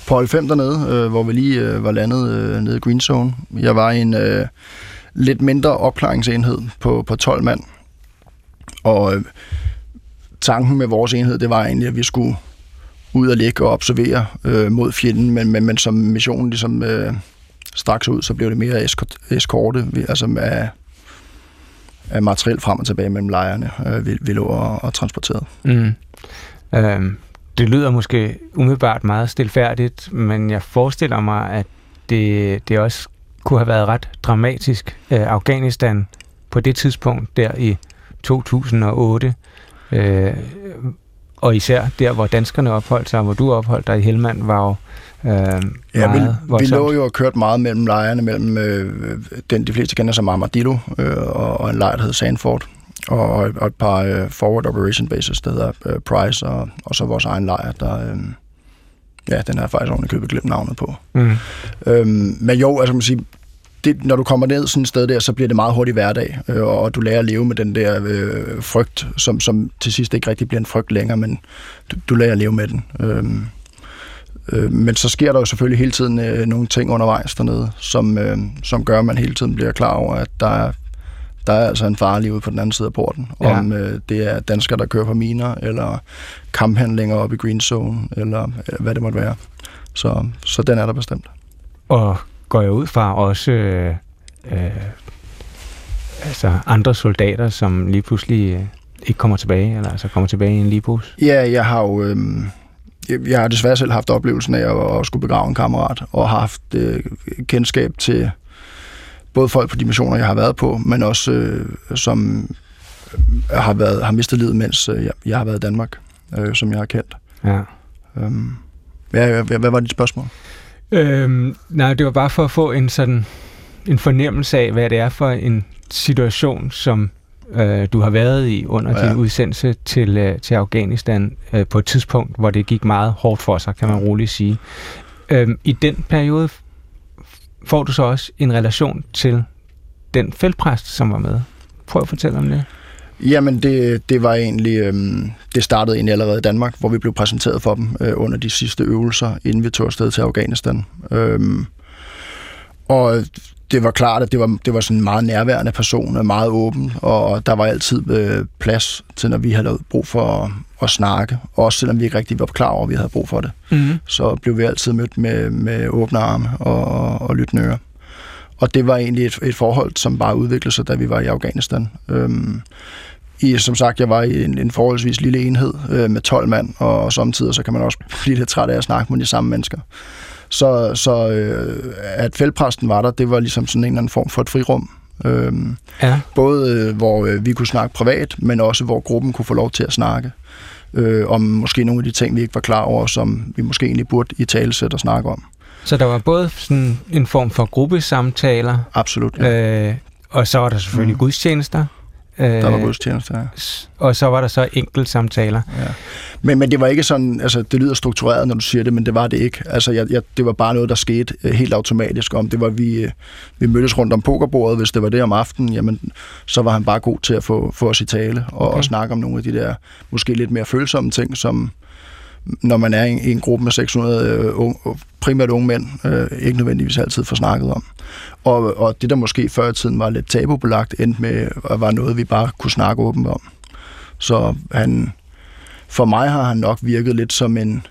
[SPEAKER 1] på hold 5 dernede, øh, hvor vi lige øh, var landet øh, nede i Green Zone. Jeg var i en øh, lidt mindre opklaringsenhed på, på 12 mand. Og øh, tanken med vores enhed, det var egentlig, at vi skulle ud og ligge og observere øh, mod fjenden, men, men, men som missionen ligesom øh, straks ud, så blev det mere eskorte, altså med af materiel frem og tilbage mellem lejrene, øh, vi, vi lå og, og transporterede.
[SPEAKER 2] Mm. Øhm, det lyder måske umiddelbart meget stilfærdigt, men jeg forestiller mig, at det, det også kunne have været ret dramatisk. Øh, Afghanistan på det tidspunkt, der i 2008, øh, og især der, hvor danskerne opholdt sig, hvor du opholdt dig i Helmand, var jo
[SPEAKER 1] øh, ja, vi, vi lå jo og kørt meget mellem lejrene, mellem øh, den de fleste kender som Armadillo, øh, og, og en lejr, der hed Sanford, og, og et par øh, forward operation bases, der hedder øh, Price, og, og så vores egen lejr, der... Øh, ja, den har faktisk ordentligt købet glemt navnet på. Mm. Øhm, men jo, altså man sige, det, når du kommer ned sådan et sted der, så bliver det meget hurtigt hverdag, øh, og du lærer at leve med den der øh, frygt, som, som til sidst ikke rigtig bliver en frygt længere, men du, du lærer at leve med den. Øhm, Øh, men så sker der jo selvfølgelig hele tiden øh, nogle ting undervejs dernede, som, øh, som gør, at man hele tiden bliver klar over, at der er, der er altså en farlig ude på den anden side af porten. Ja. Om øh, det er danskere, der kører på miner, eller kamphandlinger op i Green Zone, eller, eller hvad det måtte være. Så, så den er der bestemt.
[SPEAKER 2] Og går jeg ud fra også øh, øh, altså andre soldater, som lige pludselig øh, ikke kommer tilbage, eller altså kommer tilbage i en libus?
[SPEAKER 1] Ja, jeg har jo... Øh, jeg har desværre selv haft oplevelsen af at, skulle begrave en kammerat, og har haft øh, kendskab til både folk på de missioner, jeg har været på, men også øh, som har, været, har mistet livet, mens øh, jeg, jeg har været i Danmark, øh, som jeg har kendt.
[SPEAKER 2] Ja. Øhm,
[SPEAKER 1] hvad, hvad, hvad var dit spørgsmål?
[SPEAKER 2] Øhm, nej, det var bare for at få en sådan en fornemmelse af, hvad det er for en situation, som øh, du har været i under ja. din udsendelse til, øh, til Afghanistan øh, på et tidspunkt, hvor det gik meget hårdt for sig, kan man roligt sige. Øh, I den periode får du så også en relation til den feltpræst, som var med. Prøv at fortælle om det.
[SPEAKER 1] Jamen, det, det var egentlig, øhm, det startede egentlig allerede i Danmark, hvor vi blev præsenteret for dem øh, under de sidste øvelser, inden vi tog afsted til Afghanistan. Øhm, og det var klart, at det var, det var sådan en meget nærværende person, meget åben, og der var altid øh, plads til, når vi havde brug for at, at snakke, også selvom vi ikke rigtig var klar over, at vi havde brug for det. Mm. Så blev vi altid mødt med, med åbne arme og, og, og lyttende ører. Og det var egentlig et, et forhold, som bare udviklede sig, da vi var i Afghanistan. Øhm, i, som sagt, jeg var i en, en forholdsvis lille enhed øh, med 12 mand, og, og samtidig så kan man også blive lidt træt af at snakke med de samme mennesker. Så, så øh, at fældpræsten var der, det var ligesom sådan en eller anden form for et frirum. Øh, ja. Både øh, hvor øh, vi kunne snakke privat, men også hvor gruppen kunne få lov til at snakke øh, om måske nogle af de ting, vi ikke var klar over, som vi måske egentlig burde i talesæt og snakke om.
[SPEAKER 2] Så der var både sådan en form for gruppesamtaler.
[SPEAKER 1] Absolut, ja.
[SPEAKER 2] øh, Og så var der selvfølgelig mm. gudstjenester.
[SPEAKER 1] Der var øh, gudstjenester, ja.
[SPEAKER 2] Og så var der så enkelt samtaler. Ja.
[SPEAKER 1] Men, men det var ikke sådan, altså det lyder struktureret, når du siger det, men det var det ikke. Altså jeg, jeg, det var bare noget, der skete øh, helt automatisk. Om det var, vi, øh, vi mødtes rundt om pokerbordet, hvis det var det om aftenen, jamen så var han bare god til at få, få os i tale og, okay. og snakke om nogle af de der måske lidt mere følsomme ting, som, når man er i en, i en gruppe med 600 øh, unge, primært unge mænd, øh, ikke nødvendigvis altid får snakket om. Og, og det, der måske før i tiden var lidt tabubelagt, endte med at var noget, vi bare kunne snakke åbent om. Så han, for mig har han nok virket lidt som en,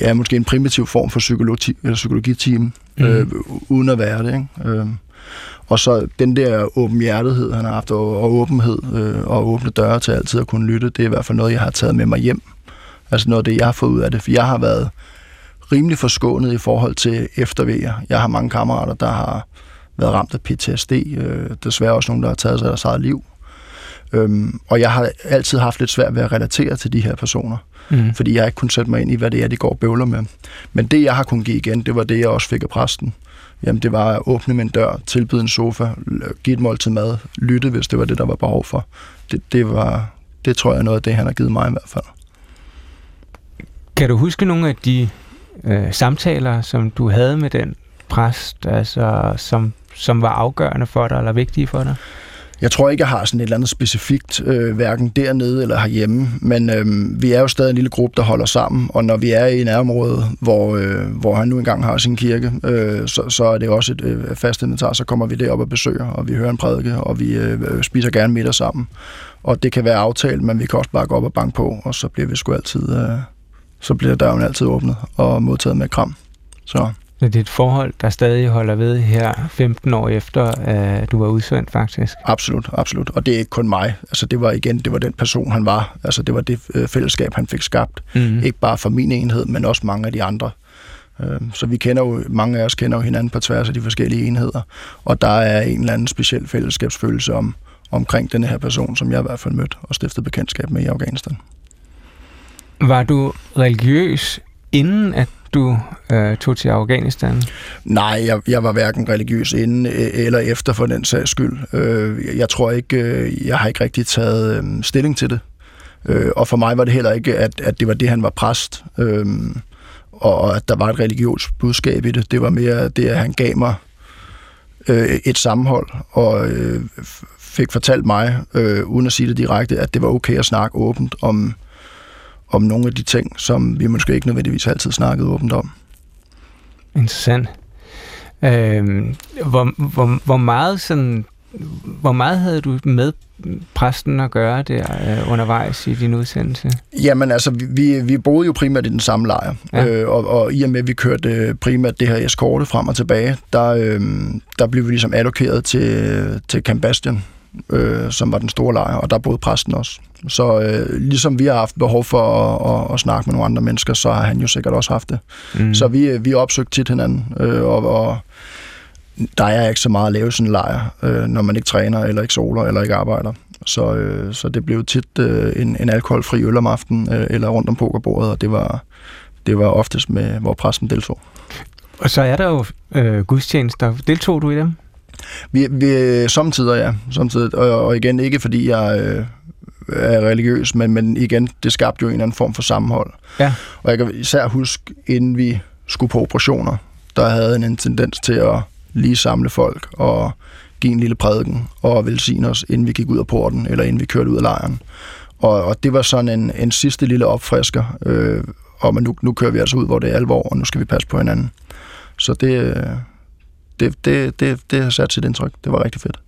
[SPEAKER 1] ja, måske en primitiv form for psykologi, eller psykologiteam, mm. øh, uden at være det. Ikke? Øh, og så den der åbenhjertighed, han har haft, og, og åbenhed, øh, og åbne døre til altid at kunne lytte, det er i hvert fald noget, jeg har taget med mig hjem Altså noget af det, jeg har fået ud af det. For jeg har været rimelig forskånet i forhold til eftervejer. Jeg har mange kammerater, der har været ramt af PTSD. Øh, desværre også nogle, der har taget sig deres eget liv. Øhm, og jeg har altid haft lidt svært ved at relatere til de her personer. Mm. Fordi jeg ikke kunne sætte mig ind i, hvad det er, de går og bøvler med. Men det, jeg har kunnet give igen, det var det, jeg også fik af præsten. Jamen, det var at åbne min dør, tilbyde en sofa, give et måltid mad, lytte, hvis det var det, der var behov for. Det, det, var, det tror jeg er noget af det, han har givet mig i hvert fald.
[SPEAKER 2] Kan du huske nogle af de øh, samtaler, som du havde med den præst, altså, som, som var afgørende for dig, eller vigtige for dig?
[SPEAKER 1] Jeg tror ikke, jeg har sådan et eller andet specifikt, øh, hverken dernede eller herhjemme, men øh, vi er jo stadig en lille gruppe, der holder sammen, og når vi er i nærområdet, hvor, øh, hvor han nu engang har sin kirke, øh, så, så er det også et øh, fast inventar, så kommer vi derop og besøger, og vi hører en prædike, og vi øh, øh spiser gerne middag sammen. Og det kan være aftalt, men vi kan også bare gå op og banke på, og så bliver vi sgu altid... Øh, så bliver døren altid åbnet og modtaget med kram. Så.
[SPEAKER 2] Så det er et forhold, der stadig holder ved her 15 år efter, at du var udsendt faktisk?
[SPEAKER 1] Absolut, absolut. Og det er ikke kun mig. Altså det var igen, det var den person, han var. Altså det var det øh, fællesskab, han fik skabt. Mm-hmm. Ikke bare for min enhed, men også mange af de andre. Øhm, så vi kender jo, mange af os kender jo hinanden på tværs af de forskellige enheder. Og der er en eller anden speciel fællesskabsfølelse om, omkring den her person, som jeg i hvert fald mødte og stiftede bekendtskab med i Afghanistan.
[SPEAKER 2] Var du religiøs, inden at du øh, tog til Afghanistan?
[SPEAKER 1] Nej, jeg, jeg var hverken religiøs inden øh, eller efter for den sags skyld. Øh, jeg tror ikke, øh, jeg har ikke rigtig taget øh, stilling til det. Øh, og for mig var det heller ikke, at, at det var det, han var præst, øh, og at der var et religiøst budskab i det. Det var mere det, at han gav mig øh, et sammenhold, og øh, fik fortalt mig, øh, uden at sige det direkte, at det var okay at snakke åbent om om nogle af de ting, som vi måske ikke nødvendigvis altid snakkede åbent om.
[SPEAKER 2] Interessant. Øh, hvor, hvor, hvor meget sådan hvor meget havde du med præsten at gøre der øh, undervejs i din udsendelse?
[SPEAKER 1] Jamen altså, vi, vi boede jo primært i den samme lejr, ja. øh, og, og i og med, at vi kørte primært det her eskorte frem og tilbage, der, øh, der blev vi ligesom allokeret til, til Camp Bastion, øh, som var den store lejr, og der boede præsten også. Så øh, ligesom vi har haft behov for at, at, at snakke med nogle andre mennesker, så har han jo sikkert også haft det. Mm. Så vi, vi opsøgte tit hinanden, øh, og, og der er ikke så meget at lave sådan en lejr, øh, når man ikke træner, eller ikke soler, eller ikke arbejder. Så, øh, så det blev tit øh, en, en alkoholfri øl om aftenen, øh, eller rundt om pokerbordet, og det var, det var oftest med, hvor præsten deltog.
[SPEAKER 2] Og så er der jo øh, gudstjenester. Deltog du i dem?
[SPEAKER 1] Vi, vi, samtidig, ja. Samtidig, og, og igen, ikke fordi jeg øh, er religiøs, men, men igen, det skabte jo en eller anden form for sammenhold.
[SPEAKER 2] Ja.
[SPEAKER 1] Og jeg kan især huske, inden vi skulle på operationer, der havde en, en tendens til at lige samle folk og give en lille prædiken og velsigne os, inden vi gik ud af porten, eller inden vi kørte ud af lejren. Og, og det var sådan en, en sidste lille opfrisker, øh, om at nu, nu kører vi altså ud, hvor det er alvor, og nu skal vi passe på hinanden. Så det, øh, det, det, det, det har sat sit indtryk. Det var rigtig fedt.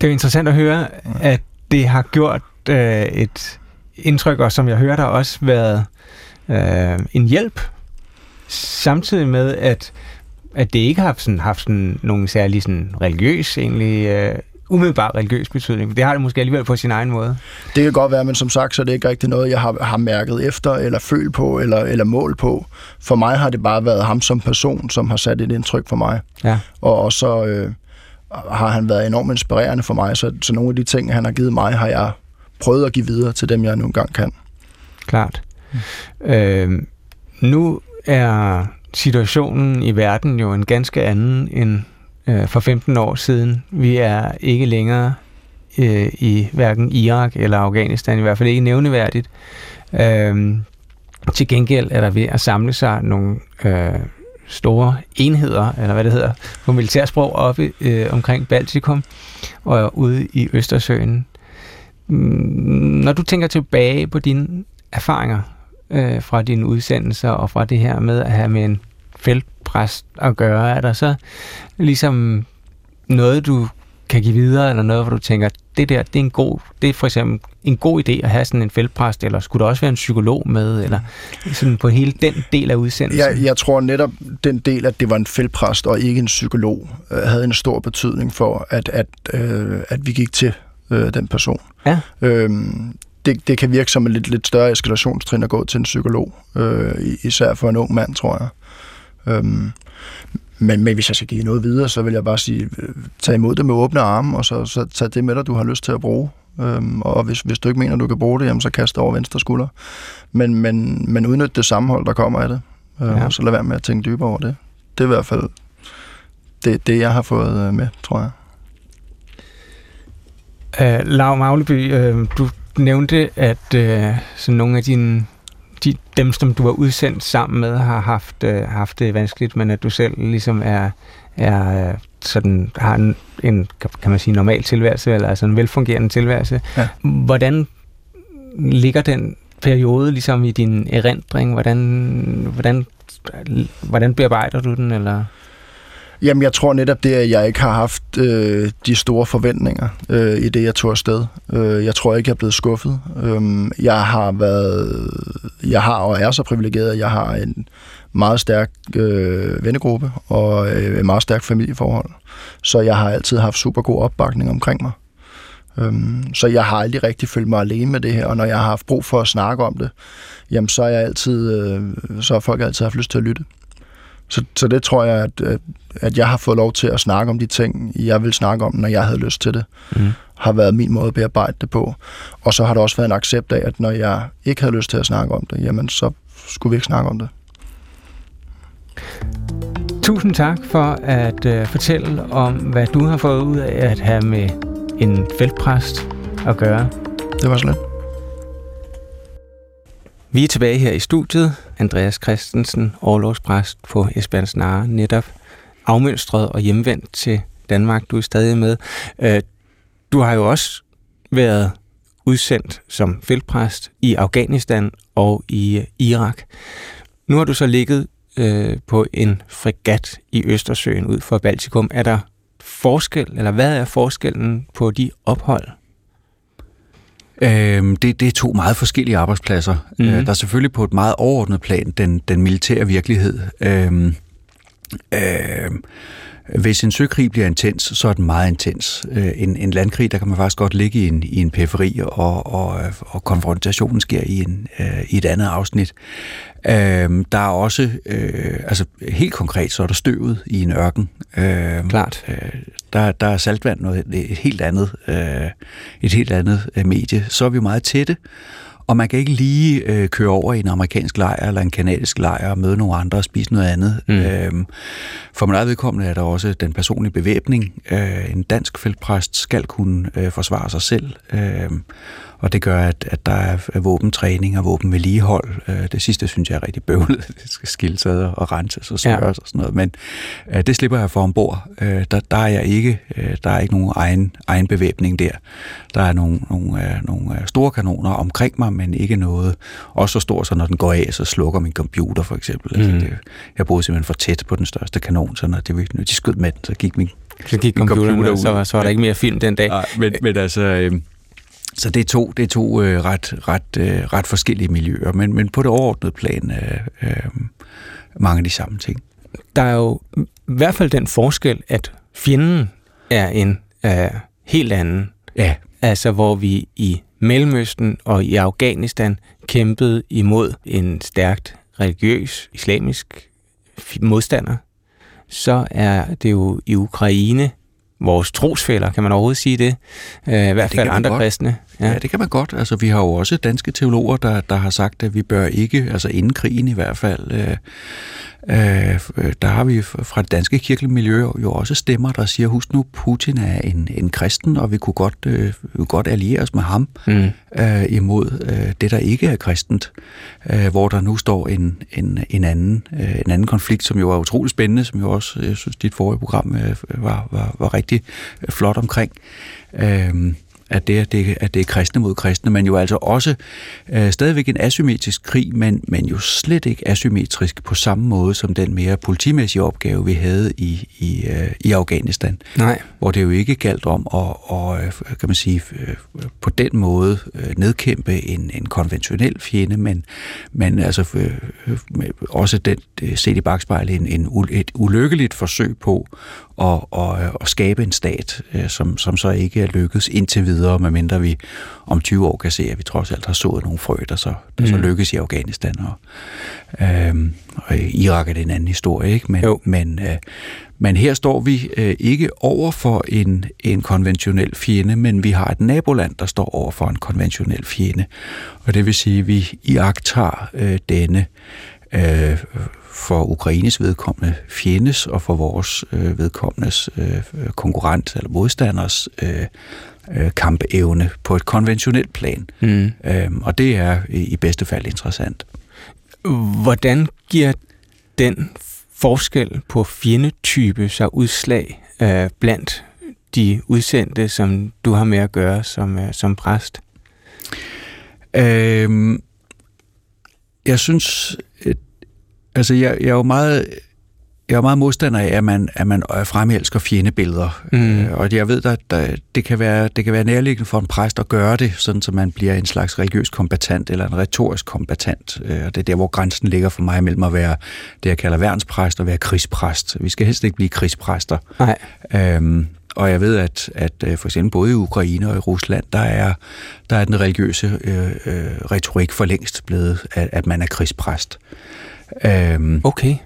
[SPEAKER 2] Det er interessant at høre, at det har gjort øh, et indtryk, og som jeg hører, der også været øh, en hjælp, samtidig med, at, at det ikke har sådan, haft sådan, nogen særlig sådan, religiøs egentlig øh, umiddelbart religiøs betydning. Det har det måske alligevel på sin egen måde.
[SPEAKER 1] Det kan godt være, men som sagt, så er det ikke rigtig noget, jeg har, har mærket efter, eller følt på, eller, eller mål på. For mig har det bare været ham som person, som har sat et indtryk for mig.
[SPEAKER 2] Ja.
[SPEAKER 1] Og, og så øh, har han været enormt inspirerende for mig, så, så nogle af de ting, han har givet mig, har jeg prøvet at give videre til dem, jeg nogle gang kan.
[SPEAKER 2] Klart. Mm. Øh, nu er situationen i verden jo en ganske anden end øh, for 15 år siden. Vi er ikke længere øh, i hverken Irak eller Afghanistan, i hvert fald ikke nævneværdigt. Øh, til gengæld er der ved at samle sig nogle øh, store enheder, eller hvad det hedder, på militærsprog oppe øh, omkring Baltikum og ude i Østersøen. Mm, når du tænker tilbage på dine erfaringer øh, fra dine udsendelser og fra det her med at have med en feltpræst at gøre? Er der så ligesom noget, du kan give videre, eller noget, hvor du tænker, det der, det er en god, det er for eksempel en god idé at have sådan en feltpræst, eller skulle der også være en psykolog med, eller sådan på hele den del af udsendelsen?
[SPEAKER 1] Jeg, jeg tror netop, den del, at det var en feltpræst og ikke en psykolog, øh, havde en stor betydning for, at, at, øh, at vi gik til øh, den person.
[SPEAKER 2] Ja.
[SPEAKER 1] Øhm, det, det kan virke som en lidt, lidt større eskalationstrin at gå til en psykolog, øh, især for en ung mand, tror jeg. Øhm, men, men hvis jeg skal give noget videre, så vil jeg bare sige, øh, tag imod det med åbne arme, og så, så tag det med dig, du har lyst til at bruge. Øhm, og hvis, hvis du ikke mener, du kan bruge det, jamen, så kast det over venstre skulder. Men, men, men udnyt det sammenhold, der kommer af det. Øh, ja. Og så lad være med at tænke dybere over det. Det er i hvert fald det, det jeg har fået øh, med, tror jeg.
[SPEAKER 2] Uh, Lav Magleby, uh, du nævnte, at uh, sådan nogle af dine de, dem, som du har udsendt sammen med, har haft, øh, haft det vanskeligt, men at du selv ligesom er, er øh, sådan, har en, en, kan man sige, normal tilværelse, eller altså en velfungerende tilværelse. Ja. Hvordan ligger den periode ligesom i din erindring? Hvordan, hvordan, hvordan bearbejder du den? Eller?
[SPEAKER 1] Jamen, jeg tror netop det, at jeg ikke har haft øh, de store forventninger øh, i det, jeg tog afsted. Øh, jeg tror ikke, jeg er blevet skuffet. Øh, jeg har været, jeg har og er så privilegeret, at jeg har en meget stærk øh, vennegruppe og øh, et meget stærkt familieforhold. Så jeg har altid haft super god opbakning omkring mig. Øhm, så jeg har aldrig rigtig følt mig alene med det her, og når jeg har haft brug for at snakke om det, jamen så er jeg altid, øh, så har folk altid haft lyst til at lytte. Så, så det tror jeg, at, at, jeg har fået lov til at snakke om de ting, jeg vil snakke om, når jeg havde lyst til det, mm. har været min måde at bearbejde det på. Og så har der også været en accept af, at når jeg ikke havde lyst til at snakke om det, jamen så skulle vi ikke snakke om det.
[SPEAKER 2] Tusind tak for at uh, fortælle om, hvad du har fået ud af at have med en feltpræst at gøre.
[SPEAKER 1] Det var så lidt.
[SPEAKER 2] Vi er tilbage her i studiet. Andreas Christensen, overlovspræst på Esbjerg Snare, netop afmønstret og hjemvendt til Danmark. Du er stadig med. Øh, du har jo også været udsendt som feltpræst i Afghanistan og i øh, Irak. Nu har du så ligget øh, på en fregat i Østersøen ud for Baltikum. Er der forskel, eller hvad er forskellen på de ophold?
[SPEAKER 3] Øhm, det, det er to meget forskellige arbejdspladser. Mm. Øh, der er selvfølgelig på et meget overordnet plan den, den militære virkelighed. Øhm, øhm, hvis en søkrig bliver intens, så er den meget intens. Øh, en, en landkrig, der kan man faktisk godt ligge i en, i en periferi, og, og, og konfrontationen sker i, en, øh, i et andet afsnit. Øh, der er også, øh, altså helt konkret, så er der støvet i en ørken.
[SPEAKER 2] Øh, Klart.
[SPEAKER 3] Øh, der, der er saltvand noget et helt andet, øh, et helt andet øh, medie. Så er vi meget tætte, og man kan ikke lige øh, køre over i en amerikansk lejr eller en kanadisk lejr og møde nogle andre og spise noget andet. Mm. Øhm, for min eget vedkommende er der også den personlige bevæbning. Øh, en dansk feltpræst skal kunne øh, forsvare sig selv. Øh, og det gør, at, at der er våbentræning og våbenvedligehold. Øh, det sidste synes jeg er rigtig bøvlet. Det skal skilles ad og renses og smøres ja. og sådan noget. Men øh, det slipper jeg for ombord. Øh, der, der er jeg ikke, der er ikke nogen egen, egen bevæbning der. Der er nogle, nogle, nogle store kanoner omkring mig, men ikke noget også så stort, så når den går af, så slukker min computer for eksempel. Altså, mm. Altså, det, jeg boede simpelthen for tæt på den største kanon, så når, det, når de skød med den, så gik min
[SPEAKER 2] så gik computeren, computer ud. Så, så var der ikke mere film den dag.
[SPEAKER 3] Nej, men, men altså, øh, så det er to, det er to øh, ret, ret, øh, ret forskellige miljøer, men, men på det overordnede plan øh, øh, mange af de samme ting.
[SPEAKER 2] Der er jo i hvert fald den forskel, at fjenden er en øh, helt anden.
[SPEAKER 3] Ja.
[SPEAKER 2] Altså hvor vi i Mellemøsten og i Afghanistan kæmpede imod en stærkt religiøs, islamisk modstander, så er det jo i Ukraine vores trosfælder, kan man overhovedet sige det? Øh, I hvert fald andre godt. kristne.
[SPEAKER 3] Ja. ja, det kan man godt. Altså, vi har jo også danske teologer, der, der har sagt, at vi bør ikke, altså inden krigen i hvert fald, øh, øh, der har vi fra det danske kirkelige miljø jo også stemmer, der siger, husk nu, Putin er en, en kristen, og vi kunne godt, øh, vi godt alliere os med ham mm. øh, imod øh, det, der ikke er kristent. Øh, hvor der nu står en, en, en, anden, øh, en anden konflikt, som jo er utrolig spændende, som jo også, jeg synes, dit forrige program øh, var, var, var rigtig flot omkring. Øh, at det, at det, at det er kristne mod kristne, men jo altså også øh, stadigvæk en asymmetrisk krig, men, men jo slet ikke asymmetrisk på samme måde som den mere politimæssige opgave, vi havde i, i, øh, i Afghanistan.
[SPEAKER 2] Nej.
[SPEAKER 3] Hvor det jo ikke galt om at, og, øh, kan man sige, øh, på den måde øh, nedkæmpe en, en konventionel fjende, men, men altså også den, set i bagspejlet en, en, et ulykkeligt forsøg på at, at, at skabe en stat, som, som så ikke er lykkedes indtil videre videre, medmindre vi om 20 år kan se, at vi trods alt har sået nogle frø, der så, der mm. så lykkes i Afghanistan. Og, øhm, og Irak er det en anden historie, ikke? Men, men, øh, men her står vi øh, ikke over for en, en konventionel fjende, men vi har et naboland, der står over for en konventionel fjende. Og det vil sige, at vi iagtager øh, denne øh, for Ukraines vedkommende fjendes og for vores øh, vedkommendes øh, konkurrent eller modstanders øh, øh, kampevne på et konventionelt plan. Mm. Øhm, og det er i bedste fald interessant.
[SPEAKER 2] Hvordan giver den forskel på fjendetype sig udslag øh, blandt de udsendte, som du har med at gøre som, øh, som præst?
[SPEAKER 3] Øhm, jeg synes, øh, altså jeg, jeg er jo meget jeg er meget modstander af, at man, at man fremhelsker fjendebilleder. Mm. Øh, og jeg ved, at der, det, kan være, det kan være nærliggende for en præst at gøre det, sådan så man bliver en slags religiøs kombatant eller en retorisk kombatant. Øh, og det er der, hvor grænsen ligger for mig mellem at være det, jeg kalder værnspræst og være krigspræst. Vi skal helst ikke blive krigspræster.
[SPEAKER 2] Nej.
[SPEAKER 3] Øhm, og jeg ved, at, at øh, for eksempel både i Ukraine og i Rusland, der er, der er den religiøse øh, øh, retorik for længst blevet, at, at man er krigspræst.
[SPEAKER 2] Øhm, okay.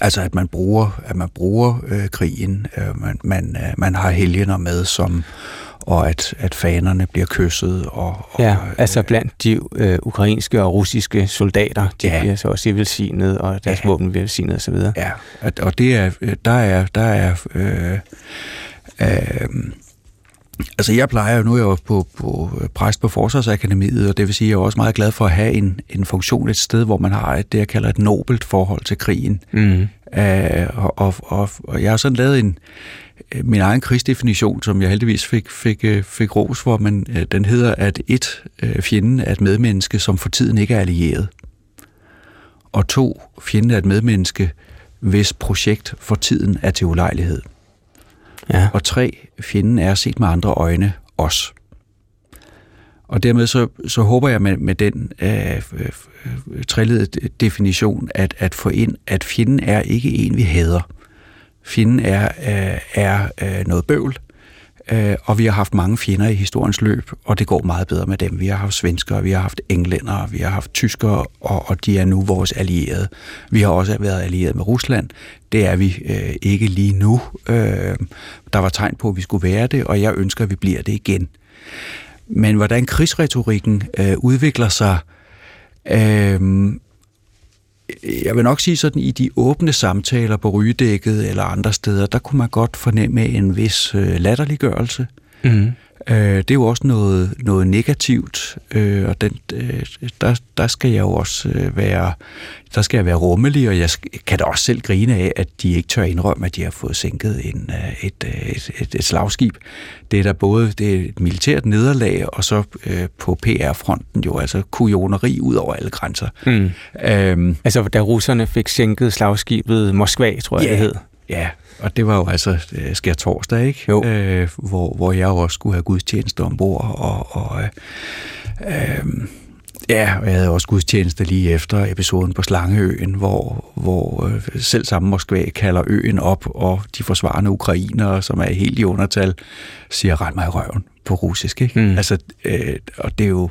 [SPEAKER 3] Altså at man bruger, at man bruger øh, krigen, øh, man, man, øh, man har helgener med, som og at, at fanerne bliver kysset. Og, og,
[SPEAKER 2] ja, altså blandt de øh, ukrainske og russiske soldater, de ja. bliver så også velsignet, og deres ja. våben bliver velsignet osv.
[SPEAKER 3] Ja, og det er, der er, der er øh, øh, Altså jeg plejer jo, nu er jeg jo på, på præst på Forsvarsakademiet, og det vil sige, at jeg er også meget glad for at have en, en funktion et sted, hvor man har et, det, jeg kalder et nobelt forhold til krigen. Mm. Uh, og, og, og, og jeg har sådan lavet en, øh, min egen krigsdefinition, som jeg heldigvis fik, fik, øh, fik ros for, men den hedder, at et, fjenden er et medmenneske, som for tiden ikke er allieret. Og to, fjenden er et medmenneske, hvis projekt for tiden er til ulejlighed. Ja. Og tre, fjenden er set med andre øjne os. Og dermed så, så håber jeg med, med den øh, øh, øh definition at, at få ind, at fjenden er ikke en, vi hader. Fjenden er, øh, er øh, noget bøvl, øh, og vi har haft mange fjender i historiens løb, og det går meget bedre med dem. Vi har haft svenskere, vi har haft englændere, vi har haft tyskere, og, og de er nu vores allierede. Vi har også været allieret med Rusland. Det er vi øh, ikke lige nu. Øh, der var tegn på, at vi skulle være det, og jeg ønsker, at vi bliver det igen. men hvordan krigsretorikken øh, udvikler sig, øh, jeg vil nok sige sådan, i de åbne samtaler på rygedækket eller andre steder, der kunne man godt fornemme en vis øh, latterliggørelse. Mm. Øh, det er jo også noget, noget negativt, øh, og den, øh, der, der skal jeg jo også øh, være, der skal jeg være rummelig, og jeg kan da også selv grine af, at de ikke tør indrømme, at de har fået sænket en, øh, et, øh, et, et, et slagskib. Det er der både det er et militært nederlag, og så øh, på PR-fronten jo altså kujoneri ud over alle grænser. Mm.
[SPEAKER 2] Øhm, altså da russerne fik sænket slagskibet Moskva, tror jeg
[SPEAKER 3] ja,
[SPEAKER 2] det hed.
[SPEAKER 3] Ja, og det var jo altså øh, skær torsdag, ikke? Jo. Øh, hvor, hvor jeg jo også skulle have gudstjeneste ombord, og, og øh, øh, ja, og jeg havde også gudstjeneste lige efter episoden på Slangeøen, hvor, hvor øh, selv samme Moskva kalder øen op, og de forsvarende ukrainere, som er helt i undertal, siger, rend mig i røven på russisk, ikke? Mm. Altså, øh, og det er jo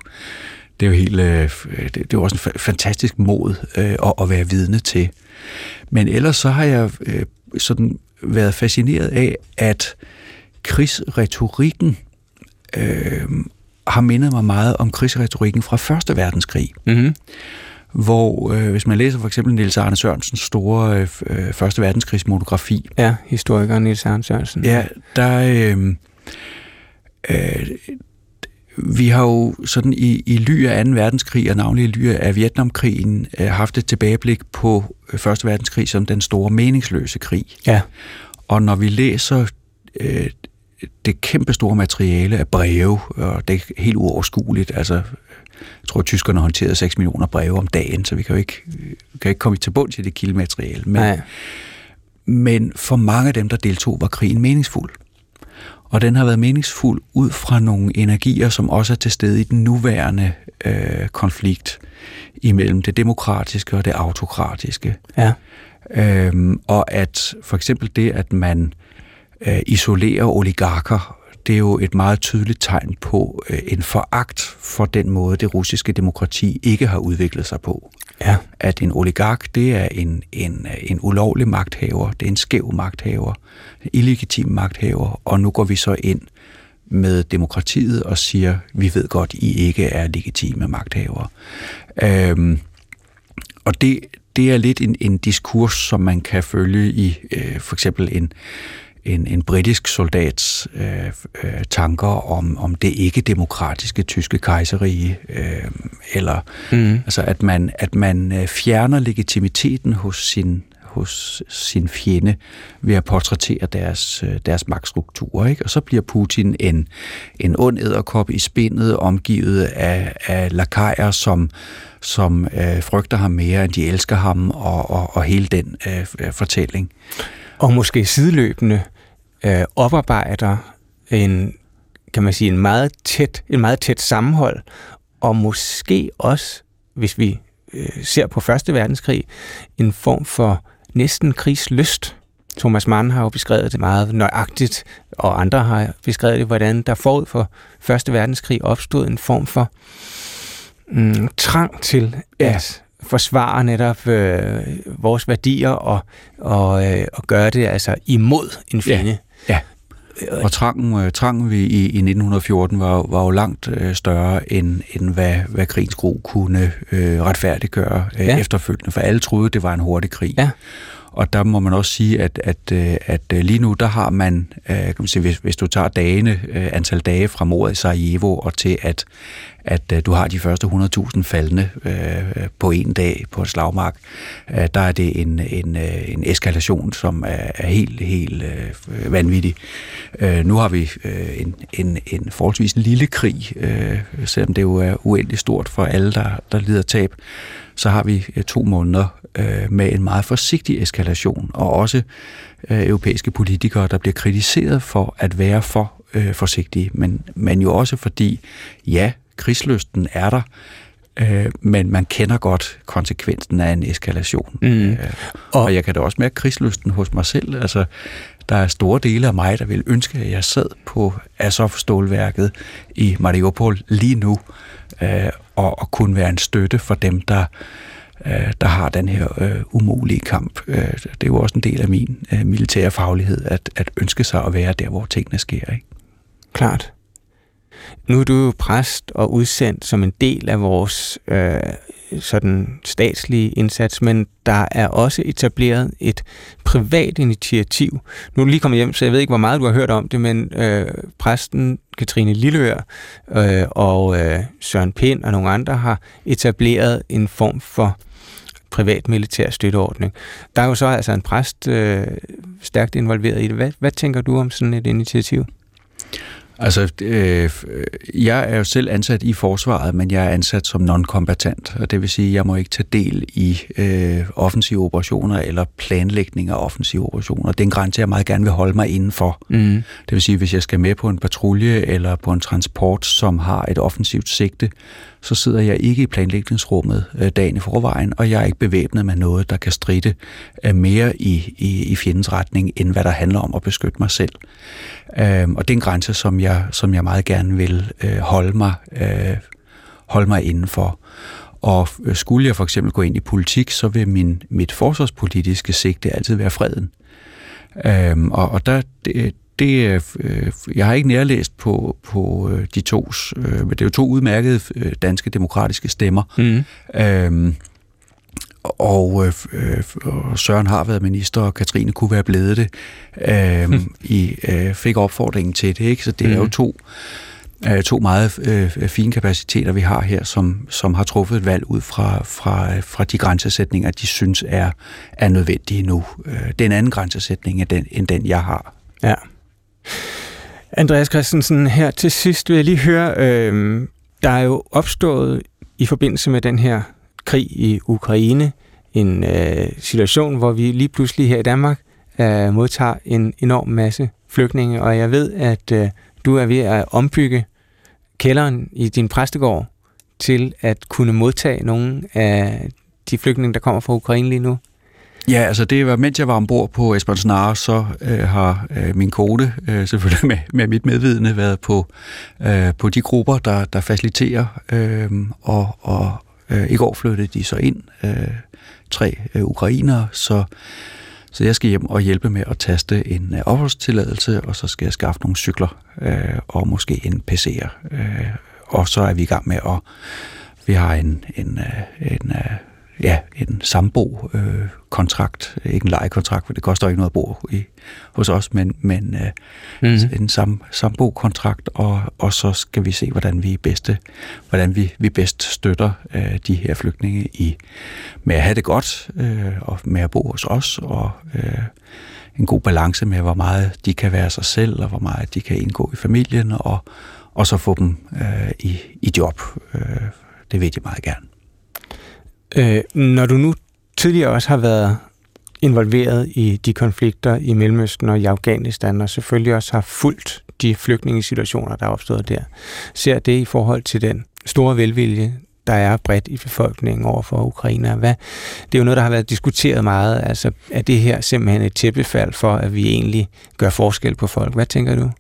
[SPEAKER 3] det er jo helt, øh, det, det er jo også en fantastisk mod øh, at, at være vidne til. Men ellers så har jeg øh, sådan været fascineret af, at krigsretorikken øh, har mindet mig meget om krigsretorikken fra Første Verdenskrig. Mm-hmm. Hvor, øh, hvis man læser for eksempel Niels Arne Sørensens store øh, Første Verdenskrigsmonografi.
[SPEAKER 2] Ja, historiker Niels Arne Sørensen.
[SPEAKER 3] Ja, der... Øh, øh, vi har jo sådan i, i ly af 2. verdenskrig, og navnlig i ly af Vietnamkrigen, øh, haft et tilbageblik på øh, Første verdenskrig som den store meningsløse krig.
[SPEAKER 2] Ja.
[SPEAKER 3] Og når vi læser øh, det kæmpe store materiale af breve, og det er helt uoverskueligt, altså jeg tror, at tyskerne håndterede 6 millioner breve om dagen, så vi kan jo ikke, kan ikke komme til bund til det kildemateriale. Men, Nej. men for mange af dem, der deltog, var krigen meningsfuld. Og den har været meningsfuld ud fra nogle energier, som også er til stede i den nuværende øh, konflikt imellem det demokratiske og det autokratiske.
[SPEAKER 2] Ja.
[SPEAKER 3] Øhm, og at for eksempel det, at man øh, isolerer oligarker, det er jo et meget tydeligt tegn på øh, en foragt for den måde, det russiske demokrati ikke har udviklet sig på.
[SPEAKER 2] Ja.
[SPEAKER 3] At en oligark, det er en, en, en ulovlig magthaver, det er en skæv magthaver, en illegitim magthaver, og nu går vi så ind med demokratiet og siger, vi ved godt, I ikke er legitime magthavere. Øhm, og det, det er lidt en, en diskurs, som man kan følge i øh, for eksempel en, en, en britisk soldats øh, øh, tanker om, om det ikke-demokratiske tyske kejserige, øh, eller mm. altså at man, at man øh, fjerner legitimiteten hos sin hos sin fjende ved at portrættere deres, øh, deres magtstruktur. Ikke? Og så bliver Putin en, en ond æderkop i spindet, omgivet af, af lakajer, som, som øh, frygter ham mere, end de elsker ham, og, og, og hele den øh, fortælling.
[SPEAKER 2] Og måske sideløbende øh, oparbejder en, kan man sige, en meget tæt, en meget tæt sammenhold, og måske også, hvis vi øh, ser på Første Verdenskrig, en form for næsten krigslyst. Thomas Mann har jo beskrevet det meget nøjagtigt, og andre har beskrevet det, hvordan der forud for Første Verdenskrig opstod en form for mm, trang til ja. at forsvare netop øh, vores værdier og, og, øh, og gøre det altså imod en fjende.
[SPEAKER 3] Ja. Ja. Og trangen, øh, trangen vi i, i 1914 var, var jo langt øh, større, end, end hvad, hvad krigens gro kunne øh, retfærdiggøre øh, ja. efterfølgende, for alle troede, det var en hurtig krig.
[SPEAKER 2] Ja.
[SPEAKER 3] Og der må man også sige, at, at, øh, at øh, lige nu, der har man, øh, kan man sige, hvis, hvis du tager dagene, antal dage fra mordet i Sarajevo og til, at, at du har de første 100.000 faldende på en dag på et slagmark, der er det en, en, en eskalation, som er, er helt, helt vanvittig. Nu har vi en, en, en forholdsvis lille krig, selvom det jo er uendelig stort for alle, der, der lider tab så har vi øh, to måneder øh, med en meget forsigtig eskalation, og også øh, europæiske politikere, der bliver kritiseret for at være for øh, forsigtige, men, men jo også fordi, ja, krigslysten er der, øh, men man kender godt konsekvensen af en eskalation. Mm. Øh, og, og jeg kan da også mærke krigslysten hos mig selv. Altså, der er store dele af mig, der vil ønske, at jeg sad på Azov-stålværket i Mariupol lige nu, øh, og, og kunne være en støtte for dem, der, øh, der har den her øh, umulige kamp. Øh, det er jo også en del af min øh, militære faglighed, at, at ønske sig at være der, hvor tingene sker. Ikke?
[SPEAKER 2] Klart. Nu er du jo præst og udsendt som en del af vores øh, sådan statslige indsats, men der er også etableret et privat initiativ. Nu er du lige kommet hjem, så jeg ved ikke, hvor meget du har hørt om det, men øh, præsten Katrine Lilleør øh, og øh, Søren Pind og nogle andre har etableret en form for privat militær støtteordning. Der er jo så altså en præst øh, stærkt involveret i det. Hvad, hvad tænker du om sådan et initiativ?
[SPEAKER 3] Altså, øh, jeg er jo selv ansat i forsvaret, men jeg er ansat som non-kombatant, og det vil sige, at jeg må ikke tage del i øh, offensive operationer eller planlægning af offensive operationer. Det er en grænse, jeg meget gerne vil holde mig indenfor. Mm. Det vil sige, hvis jeg skal med på en patrulje eller på en transport, som har et offensivt sigte, så sidder jeg ikke i planlægningsrummet øh, dagen i forvejen, og jeg er ikke bevæbnet med noget, der kan stride øh, mere i, i, i fjendens retning, end hvad der handler om at beskytte mig selv. Øh, og det er en grænse, som jeg, som jeg meget gerne vil øh, holde, mig, øh, holde mig indenfor. Og øh, skulle jeg for eksempel gå ind i politik, så vil min, mit forsvarspolitiske sigte altid være freden. Øhm, og, og der, det, det, øh, jeg har ikke nærlæst på, på øh, de to, øh, men det er jo to udmærkede øh, danske demokratiske stemmer. Mm. Øhm, og øh, Søren har været minister, og Katrine kunne være blevet det. Øh, mm. I øh, fik opfordringen til det, ikke? Så det mm. er jo mm. to, øh, to meget øh, fine kapaciteter, vi har her, som, som har truffet et valg ud fra, fra, fra de grænsesætninger, de synes er, er nødvendige nu. Øh, det er en anden grænsesætning end den, end den jeg har.
[SPEAKER 2] Ja. Andreas Christensen, her til sidst vil jeg lige høre, øh, der er jo opstået i forbindelse med den her krig i Ukraine en øh, situation, hvor vi lige pludselig her i Danmark øh, modtager en enorm masse flygtninge, og jeg ved, at øh, du er ved at ombygge kælderen i din præstegård til at kunne modtage nogle af de flygtninge, der kommer fra Ukraine lige nu.
[SPEAKER 3] Ja, altså det var, mens jeg var ombord på Esbern Snare, så øh, har øh, min kone øh, selvfølgelig med, med mit medvidende, været på, øh, på de grupper, der, der faciliterer, øh, og, og øh, i går flyttede de så ind, øh, tre øh, ukrainere, så, så jeg skal hjem og hjælpe med at taste en øh, opholdstilladelse, og så skal jeg skaffe nogle cykler øh, og måske en PC'er. Øh, og så er vi i gang med at vi har en, en, en, en øh, ja, en sambo-kontrakt. Øh, ikke en lejekontrakt, for det koster ikke noget at bo i, hos os, men, men øh, mm-hmm. en sam, sambo-kontrakt, og, og så skal vi se, hvordan vi bedste, hvordan vi, vi bedst støtter øh, de her flygtninge i med at have det godt, øh, og med at bo hos os, og øh, en god balance med, hvor meget de kan være sig selv, og hvor meget de kan indgå i familien, og, og så få dem øh, i, i job. Øh, det vil de meget gerne.
[SPEAKER 2] Øh, når du nu tidligere også har været involveret i de konflikter i Mellemøsten og i Afghanistan, og selvfølgelig også har fulgt de flygtningesituationer, der er opstået der, ser det i forhold til den store velvilje, der er bredt i befolkningen over for Ukraine. Hvad, det er jo noget, der har været diskuteret meget. Altså, er det her simpelthen et tæppefald for, at vi egentlig gør forskel på folk? Hvad tænker du?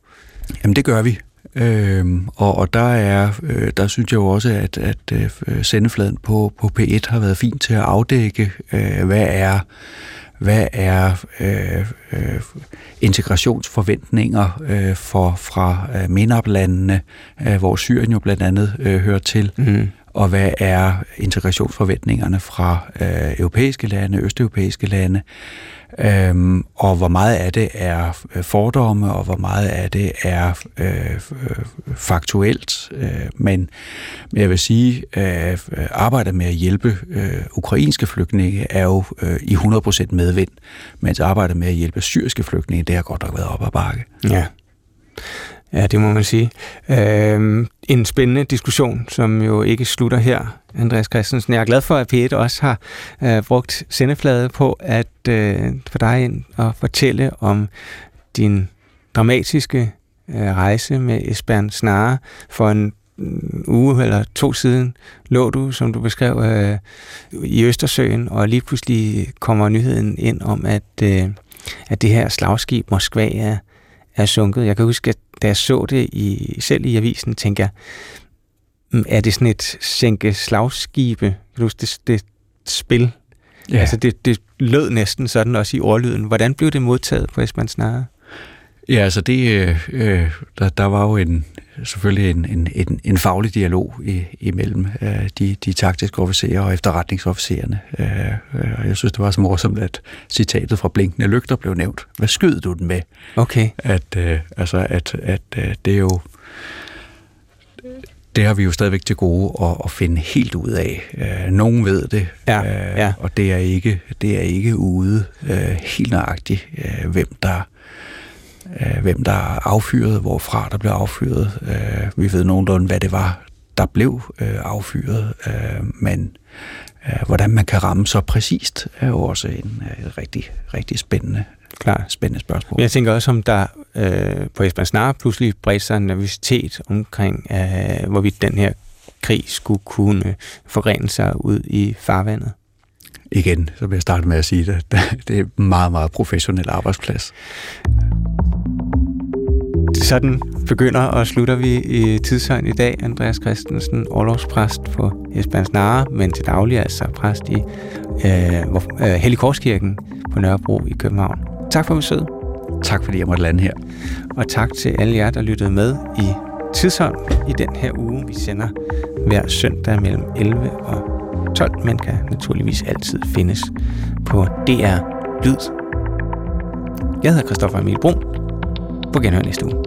[SPEAKER 3] Jamen, det gør vi. Øhm, og, og der er, øh, der synes jeg jo også, at, at øh, øh sendefladen på, på P1 har været fint til at afdække, øh, hvad er hvad er øh, øh, integrationsforventninger øh, for, fra øh, MENAP-landene, øh, hvor Syrien jo blandt andet øh, hører til, mm og hvad er integrationsforventningerne fra øh, europæiske lande, østeuropæiske lande, Øhm, og hvor meget af det er øh, fordomme, og hvor meget af det er øh, faktuelt. Øh, men jeg vil sige, at øh, arbejdet med at hjælpe øh, ukrainske flygtninge er jo øh, i 100% medvind, mens arbejdet med at hjælpe syriske flygtninge, det har godt nok været op ad bakke.
[SPEAKER 2] Ja. Ja, det må man sige. Øh, en spændende diskussion, som jo ikke slutter her, Andreas Christensen. Jeg er glad for, at P1 også har øh, brugt sendeflade på at øh, få dig ind og fortælle om din dramatiske øh, rejse med Esbern Snare. For en mm, uge eller to siden lå du, som du beskrev, øh, i Østersøen, og lige pludselig kommer nyheden ind om, at, øh, at det her slagskib Moskva er, er sunket. Jeg kan huske, at da jeg så det i, selv i avisen, tænker jeg, mm, er det sådan et sænke slagskibe? Kan du huske det, det spil? Ja. Altså det, det lød næsten sådan også i ordlyden. Hvordan blev det modtaget på Esbern Snare?
[SPEAKER 3] Ja, altså det, øh, øh, der, der var jo en, selvfølgelig en, en, en, en faglig dialog i, imellem øh, de, de taktiske officerer og efterretningsofficererne. Øh, øh, jeg synes, det var så morsomt, at citatet fra Blinkende Lygter blev nævnt. Hvad skød du den med?
[SPEAKER 2] Okay.
[SPEAKER 3] At, øh, altså, at, at øh, det er jo det har vi jo stadigvæk til gode at, at finde helt ud af. Øh, nogen ved det,
[SPEAKER 2] ja, øh, ja.
[SPEAKER 3] og det er ikke det er ikke ude øh, helt nøjagtigt, øh, hvem der øh, hvem der affyrede, hvorfra der blev affyret. Øh, vi ved nogenlunde, hvad det var, der blev øh, affyret, øh, men øh, hvordan man kan ramme så præcist, er jo også en øh, rigtig, rigtig spændende,
[SPEAKER 2] Klar.
[SPEAKER 3] spændende spørgsmål.
[SPEAKER 2] Men jeg tænker også, om der øh, på Esbjerg Snare pludselig bredte sig en nervøsitet omkring, øh, hvorvidt den her krig skulle kunne forene sig ud i farvandet.
[SPEAKER 3] Igen, så vil jeg starte med at sige det. Det er en meget, meget professionel arbejdsplads.
[SPEAKER 2] Sådan begynder og slutter vi i tidshøjen i dag. Andreas Christensen, overlovspræst på Esbjerg Snare, men til daglig altså præst i øh, øh, Helligkorskirken på Nørrebro i København. Tak for besøget.
[SPEAKER 3] Tak fordi jeg måtte lande her.
[SPEAKER 2] Og tak til alle jer, der lyttede med i Tidshånd i den her uge. Vi sender hver søndag mellem 11 og 12, men kan naturligvis altid findes på DR Lyd. Jeg hedder Christoffer Emil Brun. På genhør næste uge.